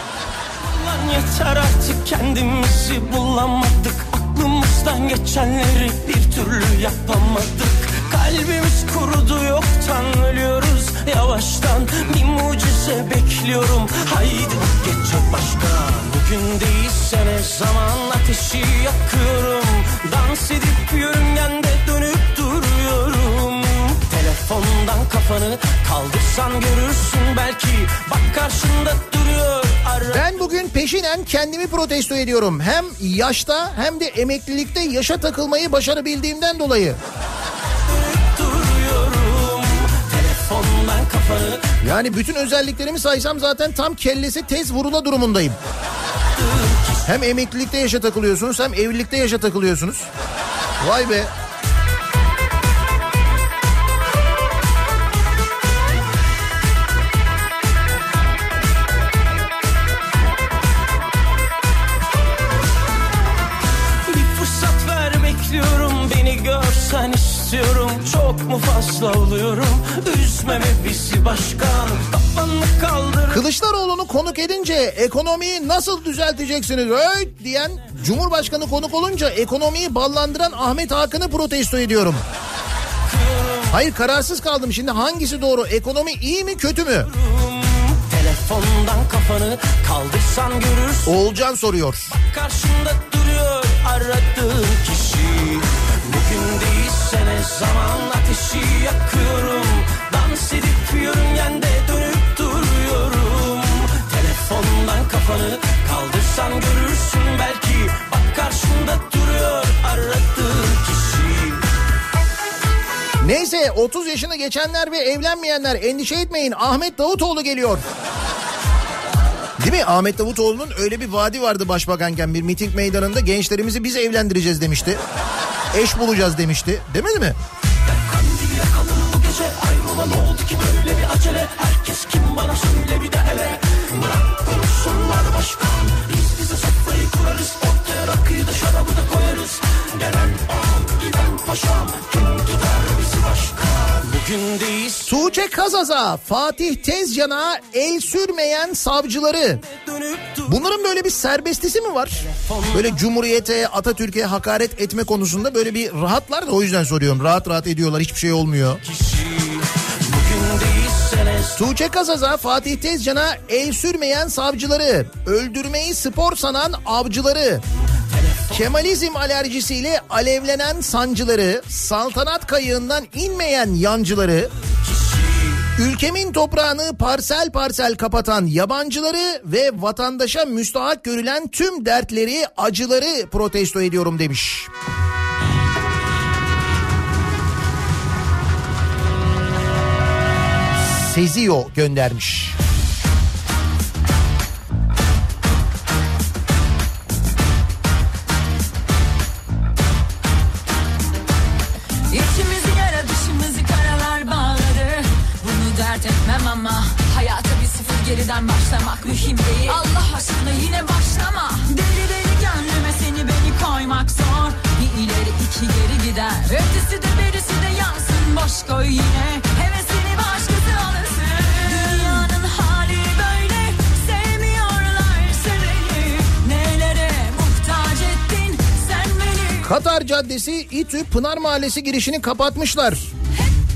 Yeter artık kendimizi bulamadık. Aklımızdan geçenleri bir türlü yapamadık Kalbimiz kurudu yoktan ölüyoruz. Yavaştan Bir mucize bekliyorum. Haydi bak geçecek başka. Bugün değilse ne zaman ateşi yakıyorum. Dans edip yörüngende dönüp Telefondan kafanı kaldır Kaldırsan görürsün belki Bak karşında duruyor ara Ben bugün peşinen kendimi protesto ediyorum. Hem yaşta hem de emeklilikte yaşa takılmayı başarabildiğimden dolayı. kafanı Yani bütün özelliklerimi saysam zaten tam kellesi tez vurula durumundayım. Hem emeklilikte yaşa takılıyorsunuz hem evlilikte yaşa takılıyorsunuz. Vay be. Çok mu fazla oluyorum? Üzmeme bizi başkan Kılıçdaroğlu'nu konuk edince ekonomiyi nasıl düzelteceksiniz? Öy diyen Cumhurbaşkanı konuk olunca ekonomiyi ballandıran Ahmet Hakan'ı protesto ediyorum. Hayır kararsız kaldım. Şimdi hangisi doğru? Ekonomi iyi mi kötü mü? Telefondan kafanı kaldırsan görürsün. Oğulcan soruyor. Karşında duruyor aradığın kişi zaman ateşi yakıyorum Dans edip yörüngende dönüp duruyorum Telefondan kafanı kaldırsan görürsün belki Bak karşında duruyor aradığın kişi Neyse 30 yaşını geçenler ve evlenmeyenler endişe etmeyin Ahmet Davutoğlu geliyor. Değil mi? Ahmet Davutoğlu'nun öyle bir vaadi vardı başbakanken bir miting meydanında gençlerimizi biz evlendireceğiz demişti. Eş bulacağız demişti. Demedi mi? Gelen ağam giden paşam değil Tuğçe Kazaz'a, Fatih Tezcan'a el sürmeyen savcıları. Bunların böyle bir serbestisi mi var? Böyle Cumhuriyete, Atatürk'e hakaret etme konusunda böyle bir rahatlar da o yüzden soruyorum. Rahat rahat ediyorlar hiçbir şey olmuyor. Tuğçe Kazaz'a, Fatih Tezcan'a el sürmeyen savcıları, öldürmeyi spor sanan avcıları, Kemalizm alerjisiyle alevlenen sancıları, saltanat kayığından inmeyen yancıları, ülkemin toprağını parsel parsel kapatan yabancıları ve vatandaşa müstahak görülen tüm dertleri, acıları protesto ediyorum demiş. Sezio göndermiş. Geriden başlamak mühim değil. Allah aşkına yine başlama. Deli deli gönlüme seni beni koymak zor. Bir ileri iki geri gider. Ötesi de berisi de yansın. Boş koy yine. Hevesini başkası alırsın. Dünyanın hali böyle. Sevmiyorlar seveni Nelere muhtaç ettin sen beni? Katar Caddesi İTÜ Pınar Mahallesi girişini kapatmışlar.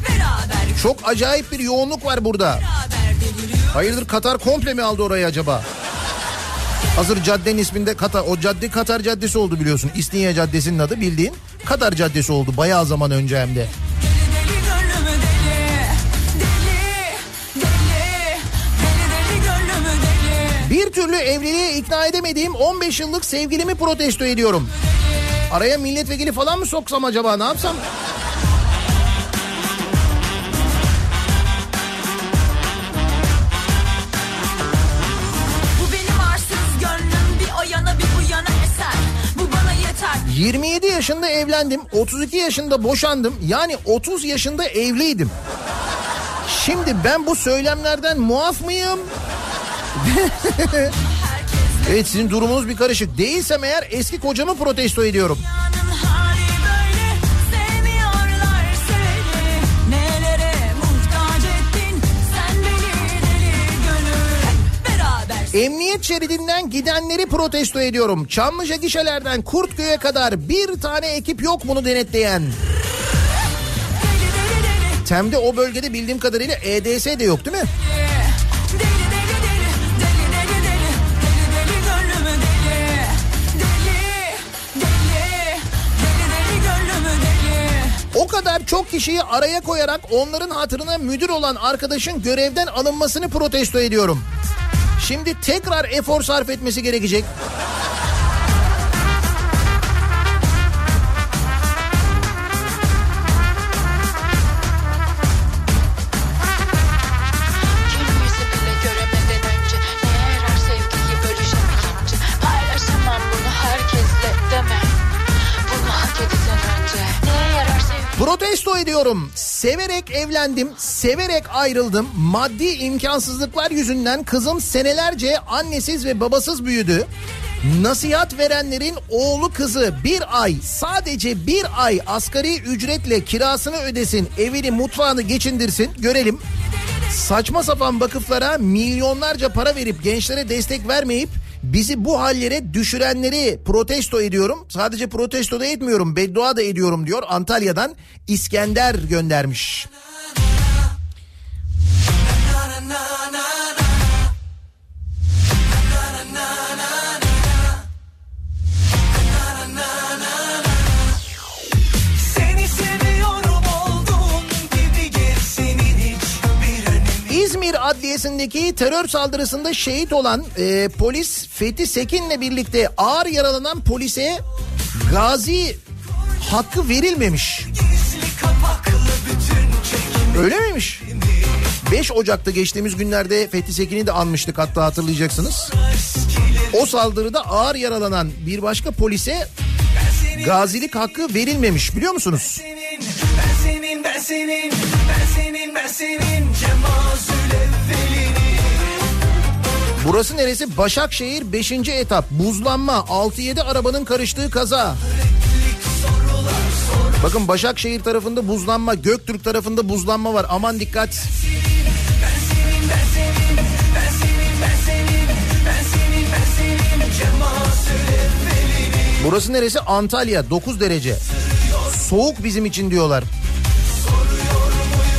Beraber. Çok acayip bir yoğunluk var burada. beraber Hayırdır Katar komple mi aldı orayı acaba? Hazır caddenin isminde Katar, o cadde Katar Caddesi oldu biliyorsun. İstinye Caddesi'nin adı bildiğin Katar Caddesi oldu bayağı zaman önce hem de. Bir türlü evliliğe ikna edemediğim 15 yıllık sevgilimi protesto ediyorum. Araya milletvekili falan mı soksam acaba ne yapsam? 27 yaşında evlendim, 32 yaşında boşandım. Yani 30 yaşında evliydim. Şimdi ben bu söylemlerden muaf mıyım? [LAUGHS] evet sizin durumunuz bir karışık. Değilsem eğer eski kocamı protesto ediyorum. Emniyet şeridinden gidenleri protesto ediyorum. Çamlıca gişelerden Kurtköy'e kadar bir tane ekip yok bunu denetleyen. Tem'de o bölgede bildiğim kadarıyla EDS de yok değil mi? O kadar Birçok kişiyi araya koyarak onların hatırına müdür olan arkadaşın görevden alınmasını protesto ediyorum. Şimdi tekrar efor sarf etmesi gerekecek. Protesto ediyorum. Severek evlendim, severek ayrıldım. Maddi imkansızlıklar yüzünden kızım senelerce annesiz ve babasız büyüdü. Nasihat verenlerin oğlu kızı bir ay sadece bir ay asgari ücretle kirasını ödesin evini mutfağını geçindirsin görelim. Saçma sapan vakıflara milyonlarca para verip gençlere destek vermeyip bizi bu hallere düşürenleri protesto ediyorum. Sadece protesto da etmiyorum beddua da ediyorum diyor Antalya'dan İskender göndermiş. Seni İzmir Adliyesi'ndeki terör saldırısında şehit olan e, polis Fethi Sekin'le birlikte ağır yaralanan polise gazi hakkı verilmemiş. Öyle miymiş? 5 Ocak'ta geçtiğimiz günlerde Fethi Sekin'i de anmıştık hatta hatırlayacaksınız. O saldırıda ağır yaralanan bir başka polise gazilik hakkı verilmemiş biliyor musunuz? senin Ben senin ben senin Ben senin ben senin evvelini Burası neresi? Başakşehir 5. etap. Buzlanma 6-7 arabanın karıştığı kaza. Bakın Başakşehir tarafında buzlanma, Göktürk tarafında buzlanma var. Aman dikkat. Burası neresi? Antalya 9 derece. Soğuk bizim için diyorlar.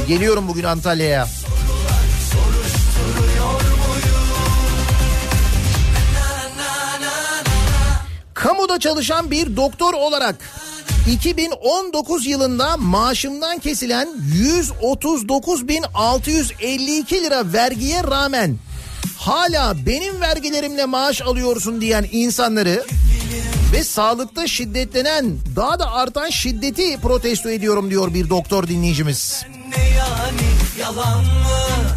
Geliyorum bugün Antalya'ya. Kamuda çalışan bir doktor olarak 2019 yılında maaşımdan kesilen 139.652 lira vergiye rağmen hala benim vergilerimle maaş alıyorsun diyen insanları ve sağlıkta şiddetlenen daha da artan şiddeti protesto ediyorum diyor bir doktor dinleyicimiz. Ne yani yalan mı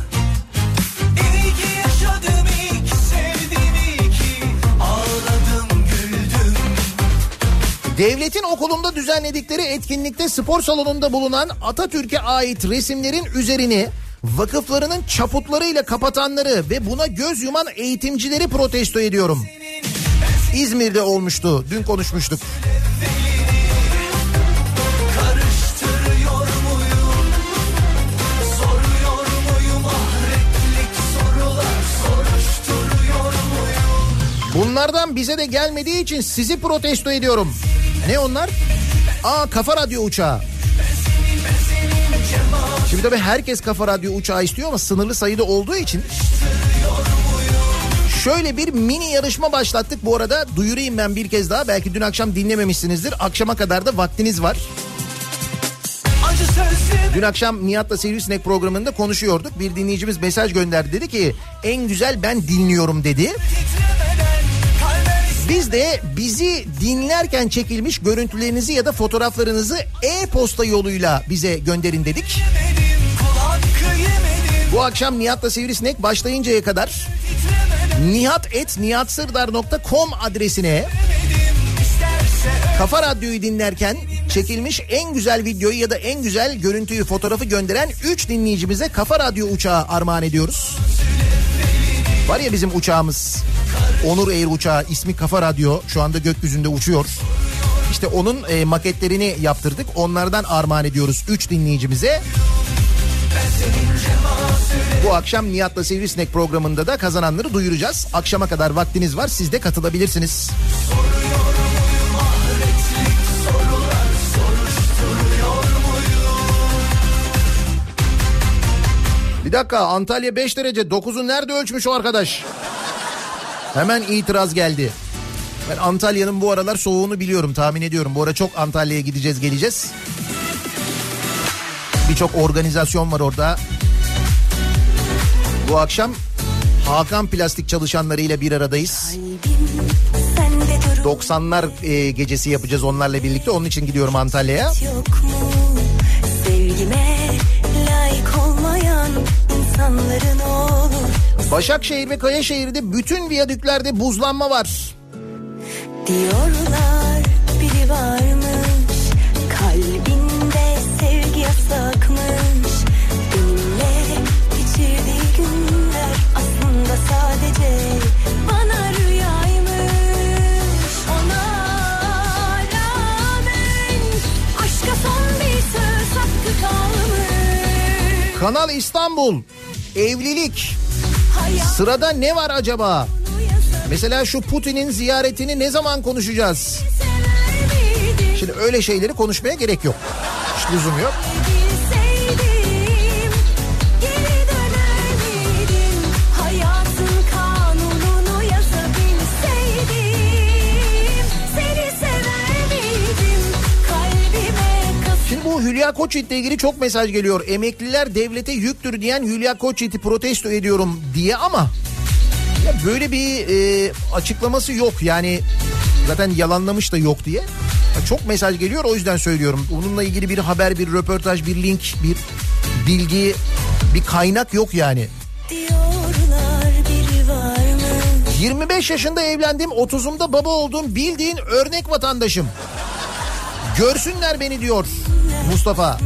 Devletin okulunda düzenledikleri etkinlikte spor salonunda bulunan Atatürk'e ait resimlerin üzerini vakıflarının çaputlarıyla kapatanları ve buna göz yuman eğitimcileri protesto ediyorum. İzmir'de olmuştu. Dün konuşmuştuk. Bunlardan bize de gelmediği için sizi protesto ediyorum. Ne onlar? Aa kafa radyo uçağı. Şimdi tabii herkes kafa radyo uçağı istiyor ama sınırlı sayıda olduğu için Şöyle bir mini yarışma başlattık bu arada duyurayım ben bir kez daha belki dün akşam dinlememişsinizdir akşama kadar da vaktiniz var. Dün akşam Nihat'la Sivrisinek programında konuşuyorduk bir dinleyicimiz mesaj gönderdi dedi ki en güzel ben dinliyorum dedi. Biz de bizi dinlerken çekilmiş görüntülerinizi ya da fotoğraflarınızı e-posta yoluyla bize gönderin dedik. Bu akşam Nihat'la Sivrisinek başlayıncaya kadar nihat.nihatsırdar.com adresine Kafa Radyo'yu dinlerken çekilmiş en güzel videoyu ya da en güzel görüntüyü fotoğrafı gönderen 3 dinleyicimize Kafa Radyo uçağı armağan ediyoruz. Var ya bizim uçağımız Onur Air uçağı ismi Kafa Radyo şu anda gökyüzünde uçuyor. İşte onun e, maketlerini yaptırdık onlardan armağan ediyoruz 3 dinleyicimize. Bu akşam Nihat'la Sivrisinek programında da kazananları duyuracağız. Akşama kadar vaktiniz var siz de katılabilirsiniz. Bir dakika Antalya 5 derece 9'u nerede ölçmüş o arkadaş? Hemen itiraz geldi. Ben Antalya'nın bu aralar soğuğunu biliyorum tahmin ediyorum. Bu ara çok Antalya'ya gideceğiz geleceğiz. Birçok organizasyon var orada. Bu akşam Hakan Plastik çalışanlarıyla bir aradayız. 90'lar e, gecesi yapacağız onlarla birlikte. Onun için gidiyorum Antalya'ya. Sevgime layık olmayan insanların Başakşehir ve Kayaşehir'de bütün viyadüklerde buzlanma var. diyorlar biri varmış. Kalbinde sevgi yasakmış. Benimle geçirdiği günler aslında sadece bana rüyaymış. Ona rağmen aşka son bir söz hakkı kalmış. Kanal İstanbul evlilik sırada ne var acaba? Mesela şu Putin'in ziyaretini ne zaman konuşacağız? Şimdi öyle şeyleri konuşmaya gerek yok. Hiç lüzum yok. Hülya Koçyiğit'le ilgili çok mesaj geliyor. Emekliler devlete yüktür diyen Hülya Koçyiğit'i protesto ediyorum diye ama ya böyle bir e, açıklaması yok. Yani zaten yalanlamış da yok diye. Ya çok mesaj geliyor o yüzden söylüyorum. Onunla ilgili bir haber, bir röportaj, bir link, bir bilgi, bir kaynak yok yani. diyorlar biri var mı? 25 yaşında evlendim, 30'umda baba oldum. Bildiğin örnek vatandaşım. Görsünler beni diyor Mustafa.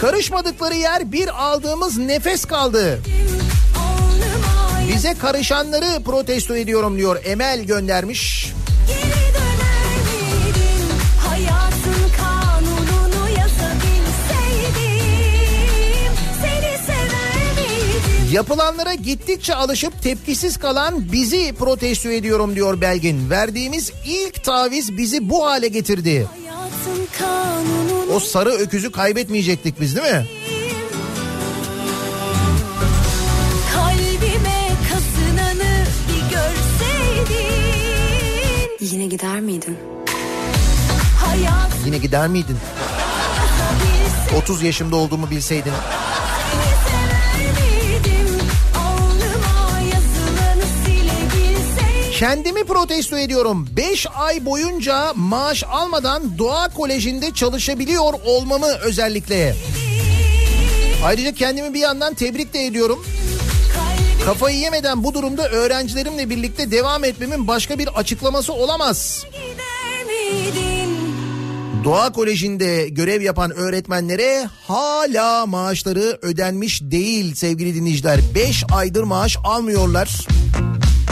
Karışmadıkları yer bir aldığımız nefes kaldı. Bize karışanları protesto ediyorum diyor. Emel göndermiş. geri Yapılanlara gittikçe alışıp tepkisiz kalan bizi protesto ediyorum diyor Belgin. Verdiğimiz ilk taviz bizi bu hale getirdi. O sarı öküzü kaybetmeyecektik biz değil mi? Yine gider miydin? hayat Yine gider miydin? bilseydim 30 yaşımda olduğumu bilseydin. Kendimi protesto ediyorum. 5 ay boyunca maaş almadan Doğa Koleji'nde çalışabiliyor olmamı özellikle. Ayrıca kendimi bir yandan tebrik de ediyorum. Kafayı yemeden bu durumda öğrencilerimle birlikte devam etmemin başka bir açıklaması olamaz. Doğa Koleji'nde görev yapan öğretmenlere hala maaşları ödenmiş değil sevgili dinleyiciler. 5 aydır maaş almıyorlar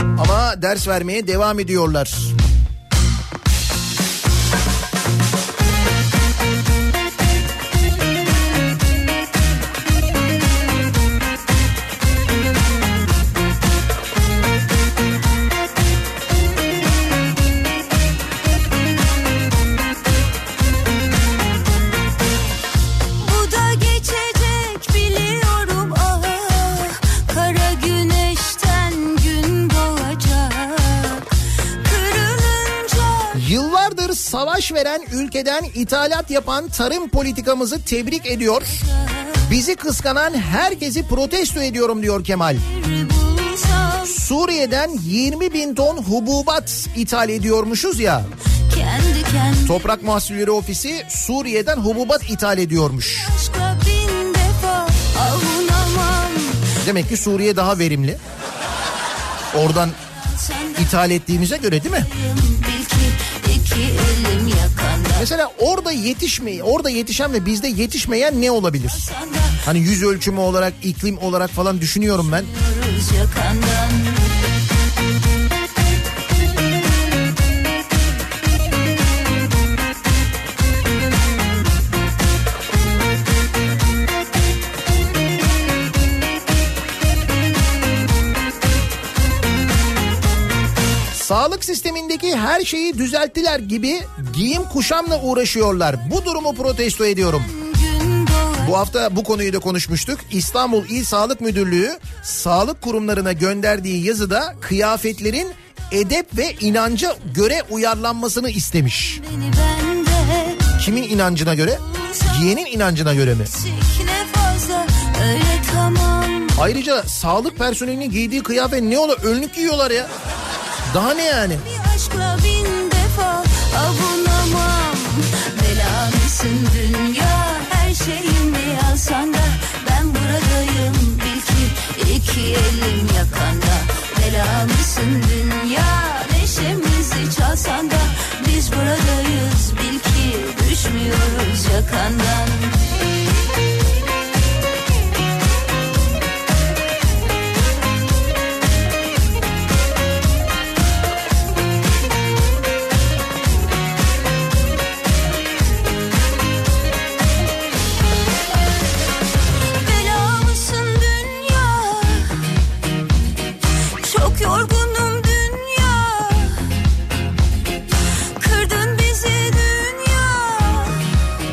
ama ders vermeye devam ediyorlar. Veren ülkeden ithalat yapan tarım politikamızı tebrik ediyor. Bizi kıskanan herkesi protesto ediyorum diyor Kemal. Suriye'den 20 bin ton hububat ithal ediyormuşuz ya. kendi kendime Toprak Mahsulleri Ofisi Suriye'den hububat ithal ediyormuş. Defa Demek ki Suriye daha verimli. Oradan ithal ettiğimize göre değil mi? Mesela orada yetişmeyi, orada yetişen ve bizde yetişmeyen ne olabilir? Hani yüz ölçümü olarak, iklim olarak falan düşünüyorum ben. Yakandan Sağlık sistemindeki her şeyi düzelttiler gibi giyim kuşamla uğraşıyorlar. Bu durumu protesto ediyorum. Bu hafta bu konuyu da konuşmuştuk. İstanbul İl Sağlık Müdürlüğü sağlık kurumlarına gönderdiği yazıda kıyafetlerin edep ve inanca göre uyarlanmasını istemiş. Kimin inancına göre? Giyenin inancına göre mi? Ayrıca sağlık personelinin giydiği kıyafet ne ola önlük giyiyorlar ya. Daha ne yani? Aşkla bin defa avunamam. Belamısın dünya her şeyimi alsan da Ben buradayım bil ki iki elim yakanda. Belamısın dünya neşemizi çalsan da Biz buradayız bil ki düşmüyoruz yakandan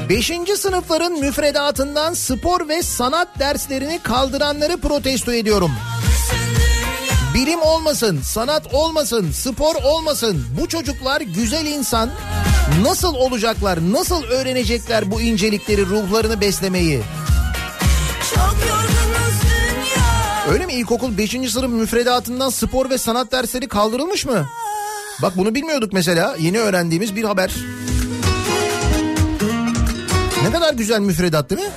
Beşinci sınıfların müfredatından spor ve sanat derslerini kaldıranları protesto ediyorum. Bilim olmasın, sanat olmasın, spor olmasın. Bu çocuklar güzel insan. Nasıl olacaklar, nasıl öğrenecekler bu incelikleri, ruhlarını beslemeyi? Öyle mi ilkokul 5. sınıf müfredatından spor ve sanat dersleri kaldırılmış mı? Bak bunu bilmiyorduk mesela. Yeni öğrendiğimiz bir haber. Ne kadar güzel müfredat değil mi?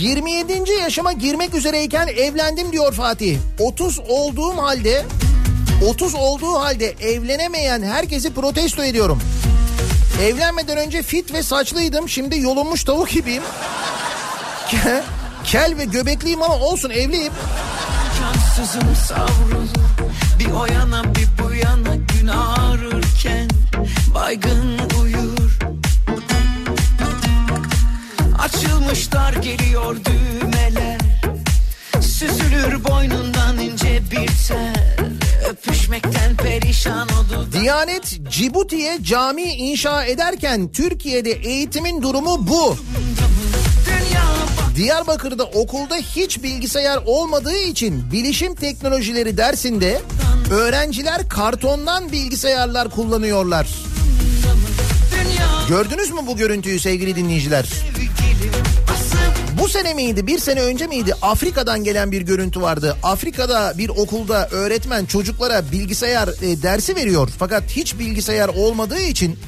...27. yaşıma girmek üzereyken evlendim diyor Fatih. 30 olduğum halde 30 olduğu halde evlenemeyen herkesi protesto ediyorum. Evlenmeden önce fit ve saçlıydım. Şimdi yolunmuş tavuk gibiyim. Ke- Kel ve göbekliyim ama olsun evliyim. Cansızım savrulur. Bir o yana bir bu yana gün ağrırken Baygın uyur. Açılmışlar geliyor düğmeler. Süzülür boynundan ince bir tel Öpüşmekten perişan oldu Diyanet Cibuti'ye cami inşa ederken Türkiye'de eğitimin durumu bu. Diyarbakır'da okulda hiç bilgisayar olmadığı için bilişim teknolojileri dersinde öğrenciler kartondan bilgisayarlar kullanıyorlar. Gördünüz mü bu görüntüyü sevgili dinleyiciler? Bu sene miydi bir sene önce miydi Afrika'dan gelen bir görüntü vardı. Afrika'da bir okulda öğretmen çocuklara bilgisayar e, dersi veriyor. Fakat hiç bilgisayar olmadığı için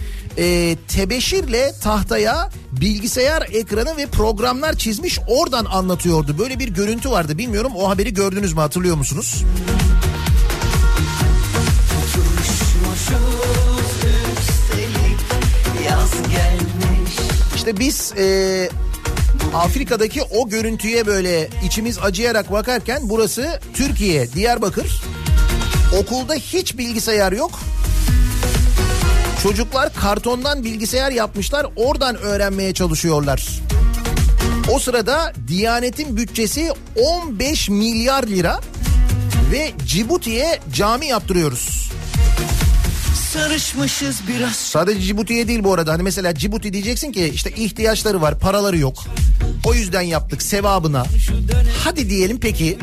e, tebeşirle tahtaya bilgisayar ekranı ve programlar çizmiş oradan anlatıyordu. Böyle bir görüntü vardı bilmiyorum o haberi gördünüz mü hatırlıyor musunuz? İşte biz e, Afrika'daki o görüntüye böyle içimiz acıyarak bakarken burası Türkiye, Diyarbakır. Okulda hiç bilgisayar yok. Çocuklar kartondan bilgisayar yapmışlar, oradan öğrenmeye çalışıyorlar. O sırada Diyanet'in bütçesi 15 milyar lira ve Cibuti'ye cami yaptırıyoruz. Sarışmışız biraz Sadece Cibuti'ye değil bu arada. Hani mesela Cibuti diyeceksin ki işte ihtiyaçları var, paraları yok. O yüzden yaptık sevabına. Hadi diyelim peki.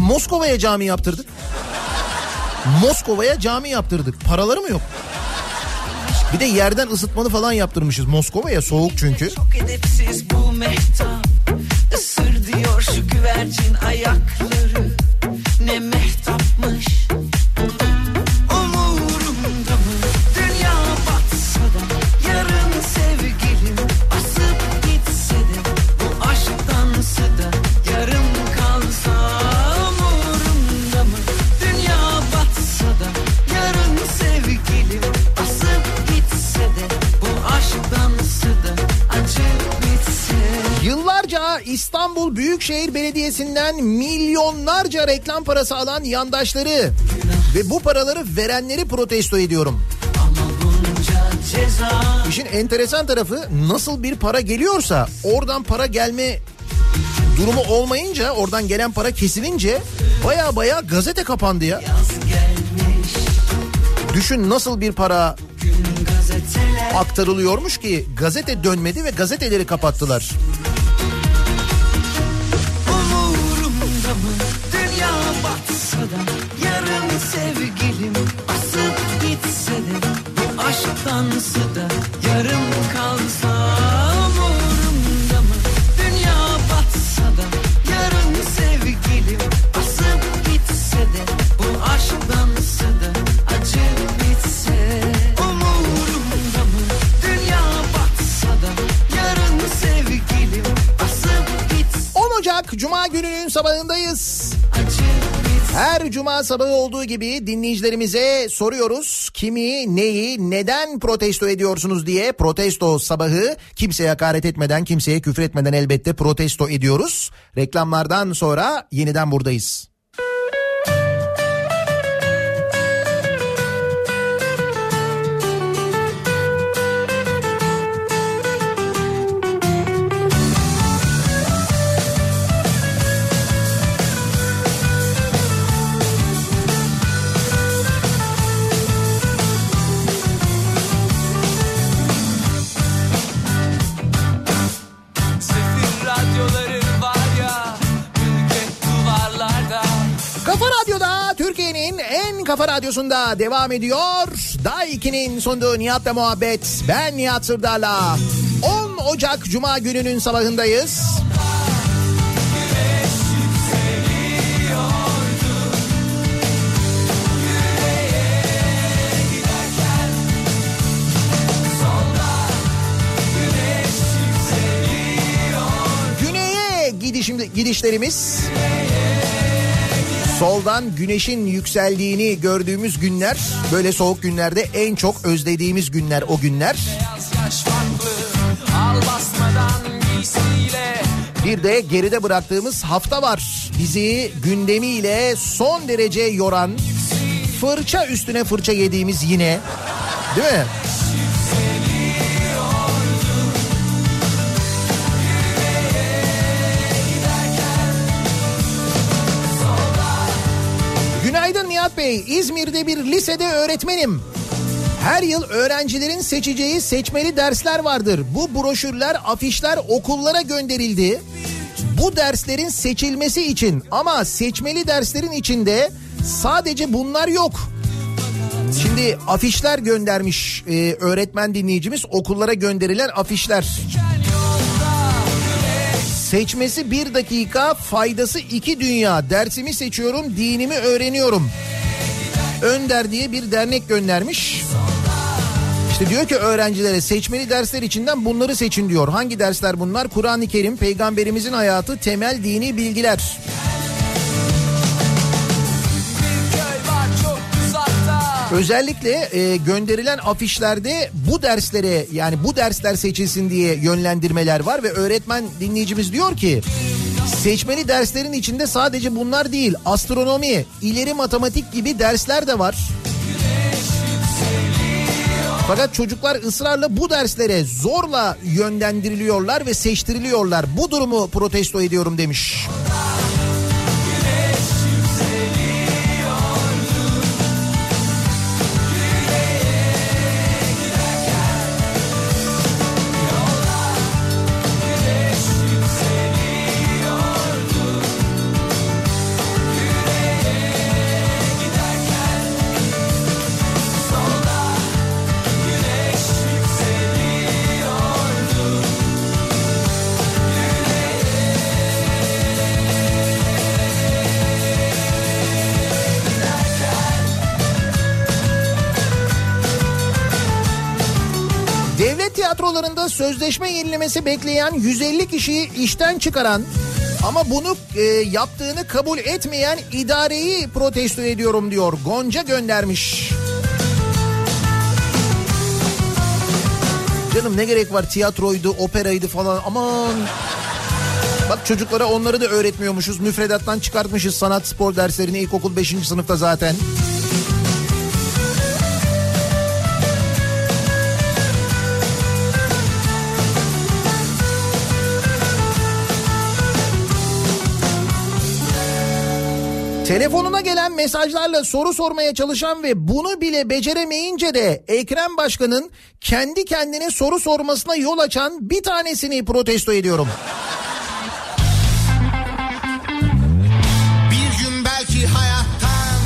Moskova'ya cami yaptırdık. Moskova'ya cami yaptırdık. Paraları mı yok? Bir de yerden ısıtmalı falan yaptırmışız. Moskova'ya soğuk çünkü. Çok edepsiz bu mehtap Isır diyor şu güvercin ayakları Ne mehtapmış Büyükşehir Belediyesi'nden milyonlarca reklam parası alan yandaşları ve bu paraları verenleri protesto ediyorum. İşin enteresan tarafı nasıl bir para geliyorsa oradan para gelme durumu olmayınca oradan gelen para kesilince baya baya gazete kapandı ya. Düşün nasıl bir para aktarılıyormuş ki gazete dönmedi ve gazeteleri kapattılar. Cuma sabahı olduğu gibi dinleyicilerimize soruyoruz. Kimi, neyi, neden protesto ediyorsunuz diye protesto sabahı kimseye hakaret etmeden, kimseye küfür etmeden elbette protesto ediyoruz. Reklamlardan sonra yeniden buradayız. Kafa radyosunda devam ediyor. Day 2'nin sunduğu Nihat'la muhabbet. Ben Nihat Sırdar'la. 10 Ocak Cuma gününün sabahındayız. Güneye gidişim, gidişlerimiz soldan güneşin yükseldiğini gördüğümüz günler böyle soğuk günlerde en çok özlediğimiz günler o günler. Bir de geride bıraktığımız hafta var. Bizi gündemiyle son derece yoran fırça üstüne fırça yediğimiz yine değil mi? Nihat Bey. İzmir'de bir lisede öğretmenim. Her yıl öğrencilerin seçeceği seçmeli dersler vardır. Bu broşürler, afişler okullara gönderildi. Bu derslerin seçilmesi için ama seçmeli derslerin içinde sadece bunlar yok. Şimdi afişler göndermiş e, öğretmen dinleyicimiz okullara gönderilen afişler. Seçmesi bir dakika, faydası iki dünya. Dersimi seçiyorum, dinimi öğreniyorum. Önder diye bir dernek göndermiş. İşte diyor ki öğrencilere seçmeli dersler içinden bunları seçin diyor. Hangi dersler bunlar? Kur'an-ı Kerim, peygamberimizin hayatı, temel dini bilgiler. Özellikle e, gönderilen afişlerde bu derslere yani bu dersler seçilsin diye yönlendirmeler var ve öğretmen dinleyicimiz diyor ki seçmeli derslerin içinde sadece bunlar değil astronomi, ileri matematik gibi dersler de var. Fakat çocuklar ısrarla bu derslere zorla yönlendiriliyorlar ve seçtiriliyorlar. Bu durumu protesto ediyorum demiş. Devlet sözleşme yenilemesi bekleyen 150 kişiyi işten çıkaran ama bunu e, yaptığını kabul etmeyen idareyi protesto ediyorum diyor. Gonca göndermiş. Canım ne gerek var tiyatroydu, operaydı falan aman. Bak çocuklara onları da öğretmiyormuşuz. Müfredattan çıkartmışız sanat spor derslerini ilkokul 5. sınıfta zaten. Telefonuna gelen mesajlarla soru sormaya çalışan ve bunu bile beceremeyince de Ekrem Başkan'ın kendi kendine soru sormasına yol açan bir tanesini protesto ediyorum. Bir gün belki hayattan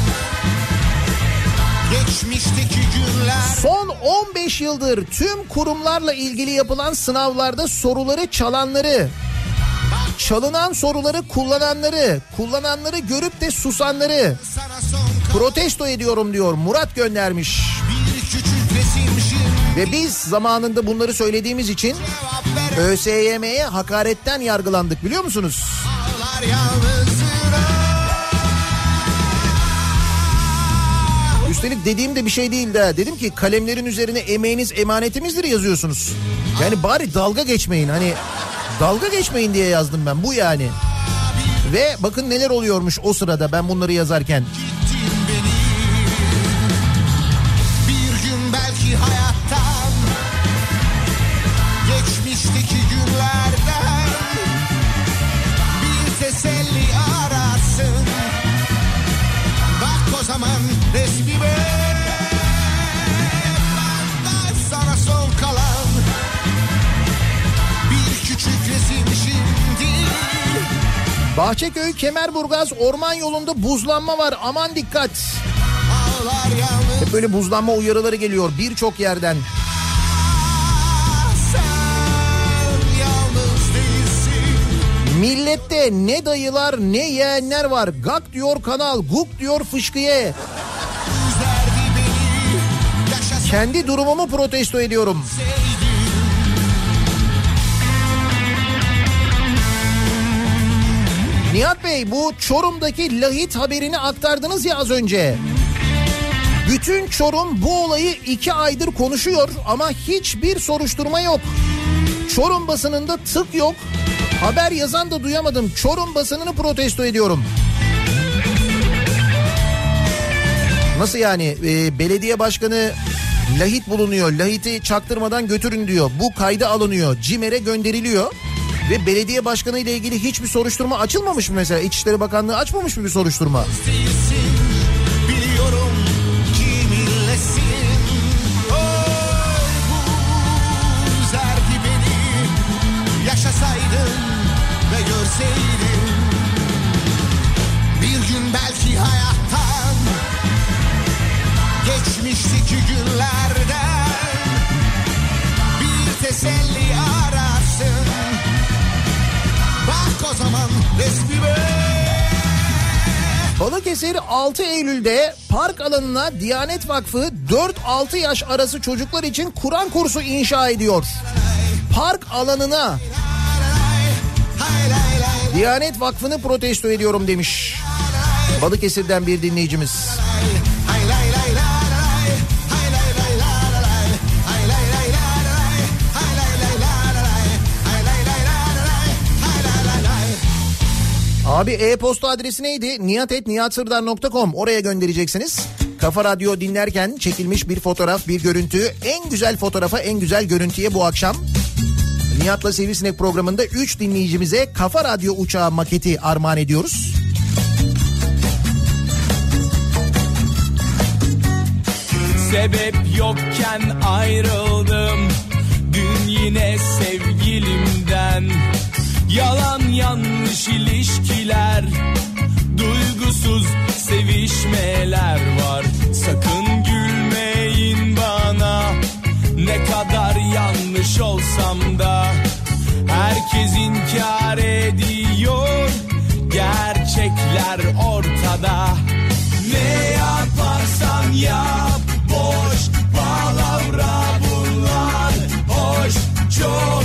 geçmişteki günler Son 15 yıldır tüm kurumlarla ilgili yapılan sınavlarda soruları çalanları, çalınan soruları kullananları, kullananları görüp de susanları protesto ediyorum diyor Murat göndermiş. Ve biz zamanında bunları söylediğimiz için ÖSYM'ye hakaretten yargılandık biliyor musunuz? Üstelik dediğim de bir şey değil de dedim ki kalemlerin üzerine emeğiniz emanetimizdir yazıyorsunuz. Yani bari dalga geçmeyin hani dalga geçmeyin diye yazdım ben bu yani. Ve bakın neler oluyormuş o sırada ben bunları yazarken. Bahçeköy Kemerburgaz orman yolunda buzlanma var aman dikkat. Hep böyle buzlanma uyarıları geliyor birçok yerden. sen Millette ne dayılar ne yeğenler var. Gak diyor kanal, guk diyor fışkıye. Kendi durumumu protesto ediyorum. Nihat Bey bu Çorum'daki lahit haberini aktardınız ya az önce. Bütün Çorum bu olayı iki aydır konuşuyor ama hiçbir soruşturma yok. Çorum basınında tık yok. Haber yazan da duyamadım. Çorum basınını protesto ediyorum. Nasıl yani? Ee, belediye başkanı lahit bulunuyor. Lahiti çaktırmadan götürün diyor. Bu kayda alınıyor. CİMER'e gönderiliyor. Ve belediye başkanı ile ilgili hiçbir soruşturma açılmamış mı mesela? İçişleri Bakanlığı açmamış mı bir soruşturma? Bir gün belki hayattan Geçmişteki günlerden Bir Balıkesir 6 Eylül'de park alanına Diyanet Vakfı 4-6 yaş arası çocuklar için Kur'an kursu inşa ediyor. Park alanına Diyanet Vakfı'nı protesto ediyorum demiş. Balıkesir'den bir dinleyicimiz. Abi e-posta adresi neydi? niyatetniyatsırdar.com oraya göndereceksiniz. Kafa Radyo dinlerken çekilmiş bir fotoğraf, bir görüntü. En güzel fotoğrafa, en güzel görüntüye bu akşam Nihat'la Sivrisinek programında 3 dinleyicimize Kafa Radyo uçağı maketi armağan ediyoruz. Sebep yokken ayrıldım Dün yine sevgilimden Yalan yanlış ilişkiler Duygusuz sevişmeler var. Sakın gülmeyin bana Ne kadar yanlış olsam da. Herkes inkar ediyor Gerçekler ortada. Ne yaparsan yap Boş palavra bunlar. Hoş çok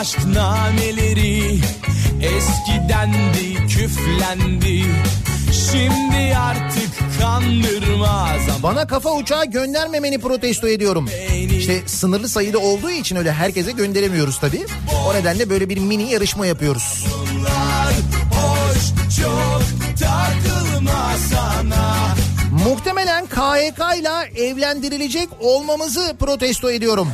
aşk nameleri Eskidendi küflendi Şimdi artık kandırmaz ama Bana kafa uçağı göndermemeni protesto ediyorum. İşte sınırlı sayıda olduğu için öyle herkese gönderemiyoruz tabii. O nedenle böyle bir mini yarışma yapıyoruz. Hoş çok takılma sana Muhtemelen KHK ile evlendirilecek olmamızı protesto ediyorum.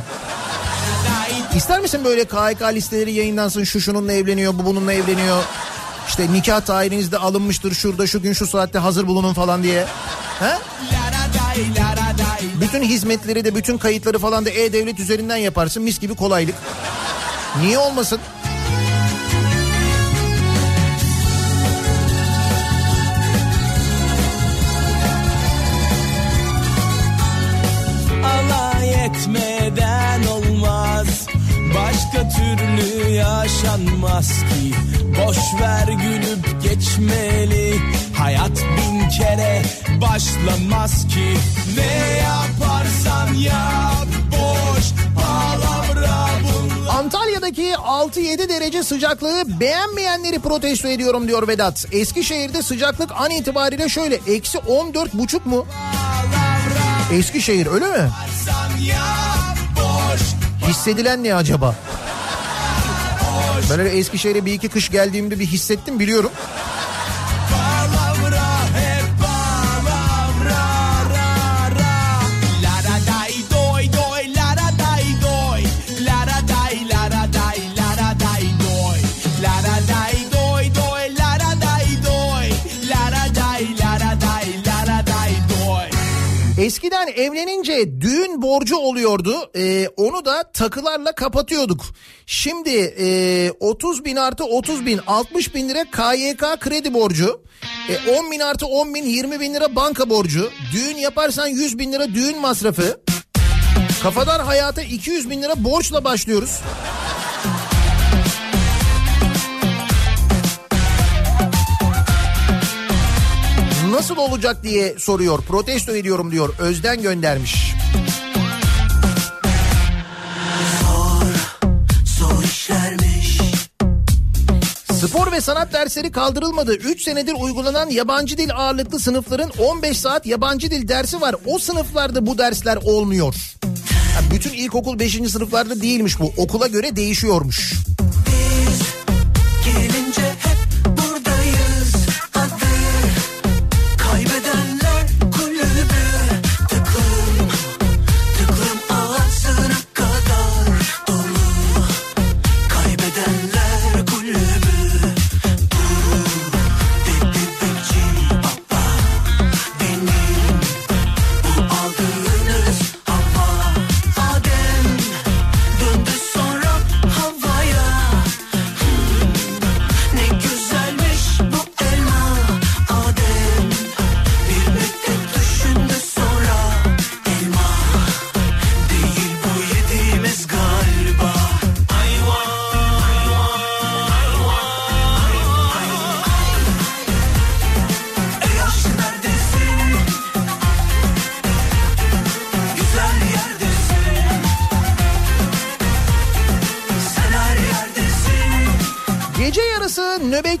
İster misin böyle KHK listeleri yayınlansın şu şununla evleniyor bu bununla evleniyor. İşte nikah tarihinizde alınmıştır şurada şu gün şu saatte hazır bulunun falan diye. He? Bütün hizmetleri de bütün kayıtları falan da e-devlet üzerinden yaparsın mis gibi kolaylık. Niye olmasın? Başka türlü yaşanmaz ki Boş ver gülüp geçmeli Hayat bin kere başlamaz ki Ne yaparsan yap boş palavra bunlar Antalya'daki 6-7 derece sıcaklığı beğenmeyenleri protesto ediyorum diyor Vedat. Eskişehir'de sıcaklık an itibariyle şöyle eksi 14 buçuk mu? Eskişehir öyle mi? yap boş Hissedilen ne acaba? Ben öyle Eskişehir'e bir iki kış geldiğimde bir hissettim biliyorum. Eskiden evlenince düğün borcu oluyordu. Ee, onu da takılarla kapatıyorduk. Şimdi e, 30 bin artı 30 bin 60 bin lira KYK kredi borcu. E, 10 bin artı 10 bin 20 bin lira banka borcu. Düğün yaparsan 100 bin lira düğün masrafı. Kafadan hayata 200 bin lira borçla başlıyoruz. Nasıl olacak diye soruyor. Protesto ediyorum diyor. Özden göndermiş. Spor ve sanat dersleri kaldırılmadı. 3 senedir uygulanan yabancı dil ağırlıklı sınıfların 15 saat yabancı dil dersi var. O sınıflarda bu dersler olmuyor. Ha, bütün ilkokul 5. sınıflarda değilmiş bu. Okula göre değişiyormuş. Gelince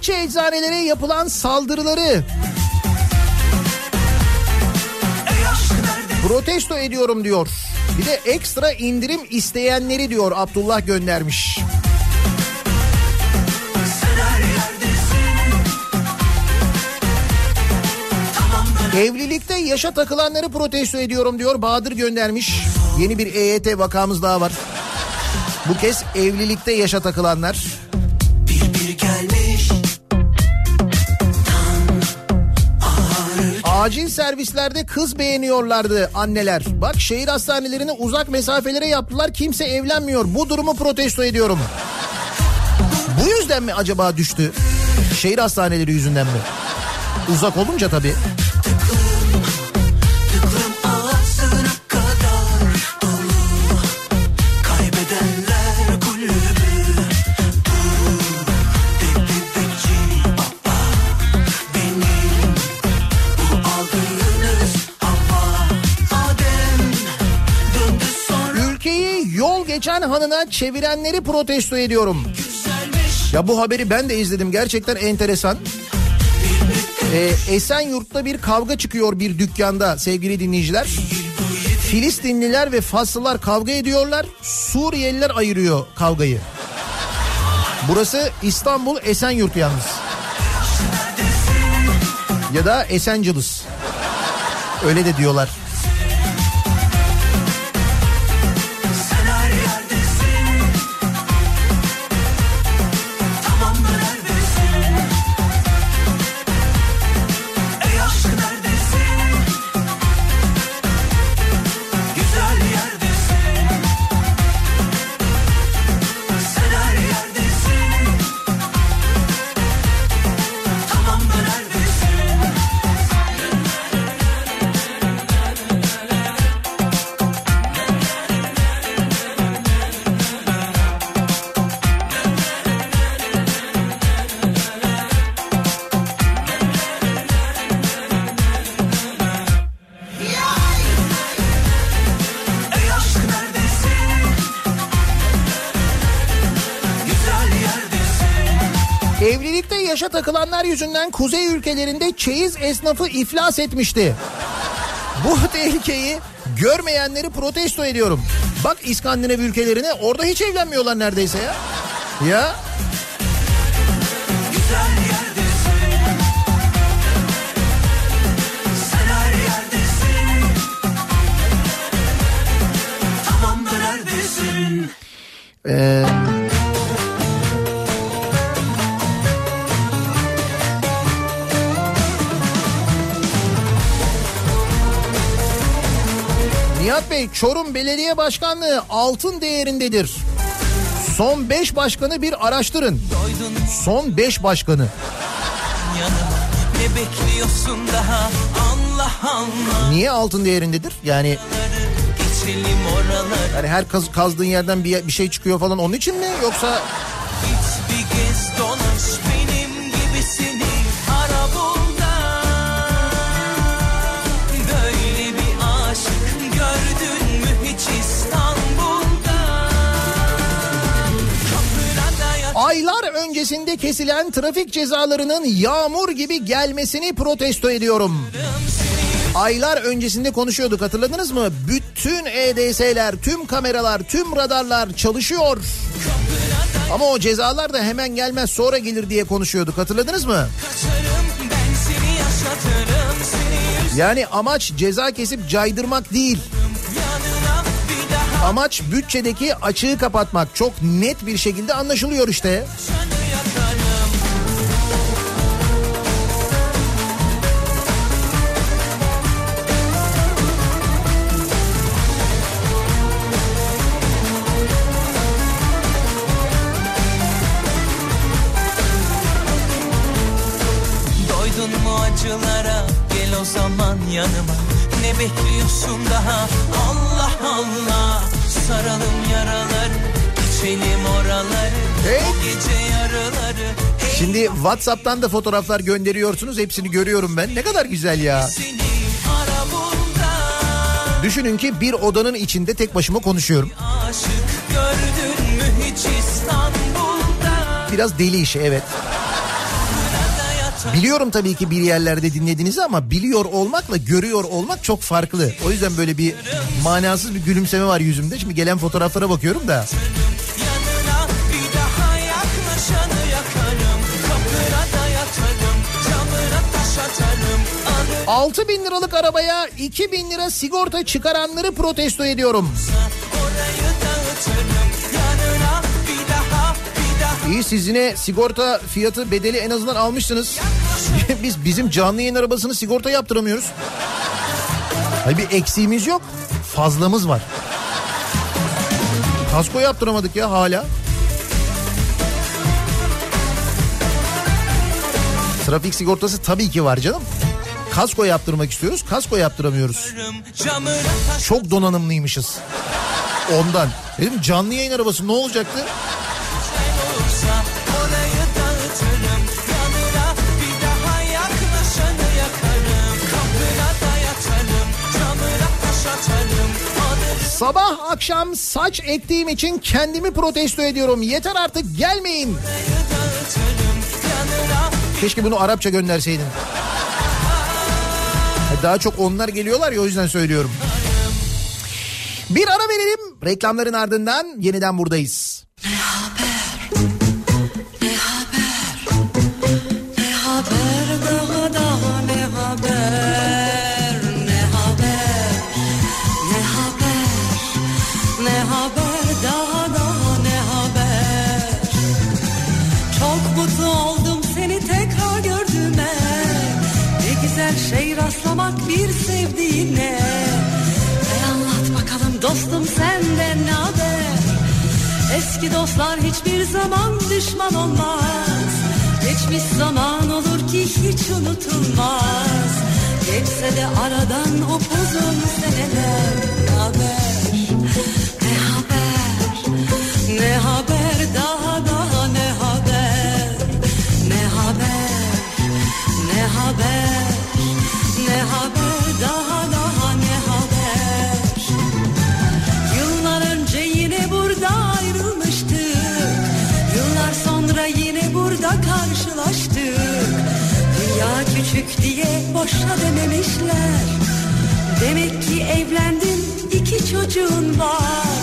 nöbetçi eczanelere yapılan saldırıları protesto ediyorum diyor. Bir de ekstra indirim isteyenleri diyor Abdullah göndermiş. Evlilikte yaşa takılanları protesto ediyorum diyor Bahadır göndermiş. Yeni bir EYT vakamız daha var. Bu kez evlilikte yaşa takılanlar. Acil servislerde kız beğeniyorlardı anneler. Bak şehir hastanelerini uzak mesafelere yaptılar kimse evlenmiyor. Bu durumu protesto ediyorum. Bu yüzden mi acaba düştü? Şehir hastaneleri yüzünden mi? Uzak olunca tabii. Geçen hanına çevirenleri protesto ediyorum. Ya bu haberi ben de izledim gerçekten enteresan. Ee, Esenyurt'ta bir kavga çıkıyor bir dükkanda sevgili dinleyiciler. Filistinliler ve Faslılar kavga ediyorlar. Suriyeliler ayırıyor kavgayı. Burası İstanbul Esenyurt yalnız. Ya da Esenciles. Öyle de diyorlar. Yüzünden kuzey ülkelerinde çeyiz esnafı iflas etmişti. Bu [LAUGHS] tehlikeyi görmeyenleri protesto ediyorum. Bak İskandinav ülkelerine orada hiç evlenmiyorlar neredeyse ya. Ya Güzel Bey Çorum Belediye Başkanlığı altın değerindedir. Son 5 başkanı bir araştırın. Son 5 başkanı. Ne bekliyorsun daha Allah Allah Niye altın değerindedir? Yani yani her kaz, kazdığın yerden bir, bir şey çıkıyor falan onun için mi yoksa Aylar öncesinde kesilen trafik cezalarının yağmur gibi gelmesini protesto ediyorum. Aylar öncesinde konuşuyorduk hatırladınız mı? Bütün EDS'ler, tüm kameralar, tüm radarlar çalışıyor. Ama o cezalar da hemen gelmez sonra gelir diye konuşuyorduk hatırladınız mı? Yani amaç ceza kesip caydırmak değil. Amaç bütçedeki açığı kapatmak. Çok net bir şekilde anlaşılıyor işte. Doydun mu acılara gel o zaman yanıma Ne bekliyorsun daha Allah Allah Saralım yaraları içelim oraları Hey. O gece yarıları Şimdi WhatsApp'tan da fotoğraflar gönderiyorsunuz. Hepsini görüyorum ben. Ne kadar güzel ya. Düşünün ki bir odanın içinde tek başıma konuşuyorum. Biraz deli işi evet. Biliyorum tabii ki bir yerlerde dinlediğinizi ama biliyor olmakla görüyor olmak çok farklı. O yüzden böyle bir manasız bir gülümseme var yüzümde. Şimdi gelen fotoğraflara bakıyorum da. 6 bin liralık arabaya 2 bin lira sigorta çıkaranları protesto ediyorum. orayı dağıtırım İyi siz yine sigorta fiyatı bedeli en azından almışsınız. [LAUGHS] Biz bizim canlı yayın arabasını sigorta yaptıramıyoruz. Hayır bir eksiğimiz yok. Fazlamız var. Kasko yaptıramadık ya hala. Trafik sigortası tabii ki var canım. Kasko yaptırmak istiyoruz. Kasko yaptıramıyoruz. Çok donanımlıymışız. Ondan. Dedim canlı yayın arabası ne olacaktı? Sabah akşam saç ektiğim için kendimi protesto ediyorum. Yeter artık gelmeyin. Keşke bunu Arapça gönderseydin. Daha çok onlar geliyorlar ya o yüzden söylüyorum. Bir ara verelim. Reklamların ardından yeniden buradayız. Ne haber zaman düşman olmaz. Geçmiş zaman olur ki hiç unutulmaz. Geçse de aradan o uzun seneler. Ne haber, ne haber, ne haber küçük diye boşa dememişler. Demek ki evlendin iki çocuğun var.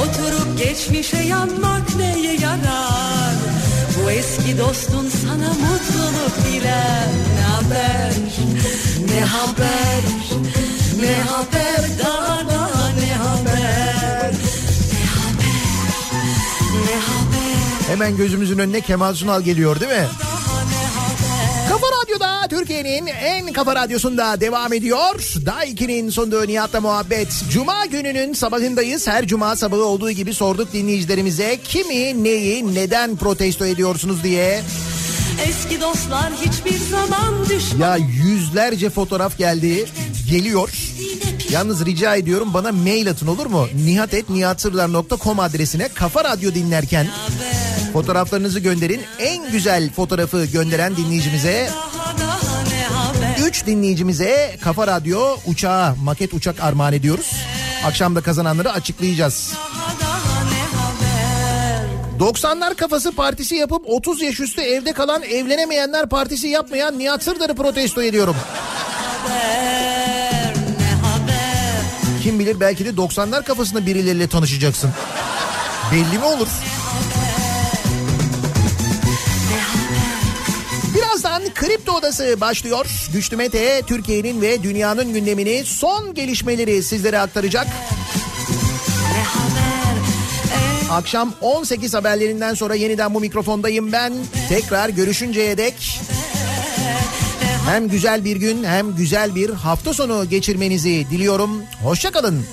Oturup geçmişe yanmak neye yarar? Bu eski dostun sana mutluluk diler Ne haber, ne haber, ne haber? Daha daha ne haber? Ne haber, ne haber? Hemen gözümüzün önüne Kemal Sunal geliyor değil mi? Türkiye'nin en kafa radyosunda devam ediyor. Daha 2'nin sonunda Nihat'la muhabbet. Cuma gününün sabahındayız. Her cuma sabahı olduğu gibi sorduk dinleyicilerimize kimi, neyi, neden protesto ediyorsunuz diye. Eski dostlar hiçbir zaman düşman Ya yüzlerce fotoğraf geldi, geliyor. Yalnız rica ediyorum bana mail atın olur mu? nihatetnihatsırlar.com adresine Kafa Radyo dinlerken fotoğraflarınızı gönderin. En güzel fotoğrafı gönderen dinleyicimize 3 dinleyicimize Kafa Radyo uçağı, maket uçak armağan ediyoruz. Akşam da kazananları açıklayacağız. daha daha ne haber 90'lar kafası partisi yapıp 30 yaş üstü evde kalan evlenemeyenler partisi yapmayan Nihat Sırdar'ı protesto ediyorum. ne Kim bilir belki de 90'lar kafasında birileriyle tanışacaksın. Belli mi olur? Birazdan Kripto Odası başlıyor. Güçlü Mete Türkiye'nin ve dünyanın gündemini son gelişmeleri sizlere aktaracak. haber Akşam 18 haberlerinden sonra yeniden bu mikrofondayım ben. Tekrar görüşünceye dek hem güzel bir gün hem güzel bir hafta sonu geçirmenizi diliyorum. Hoşçakalın.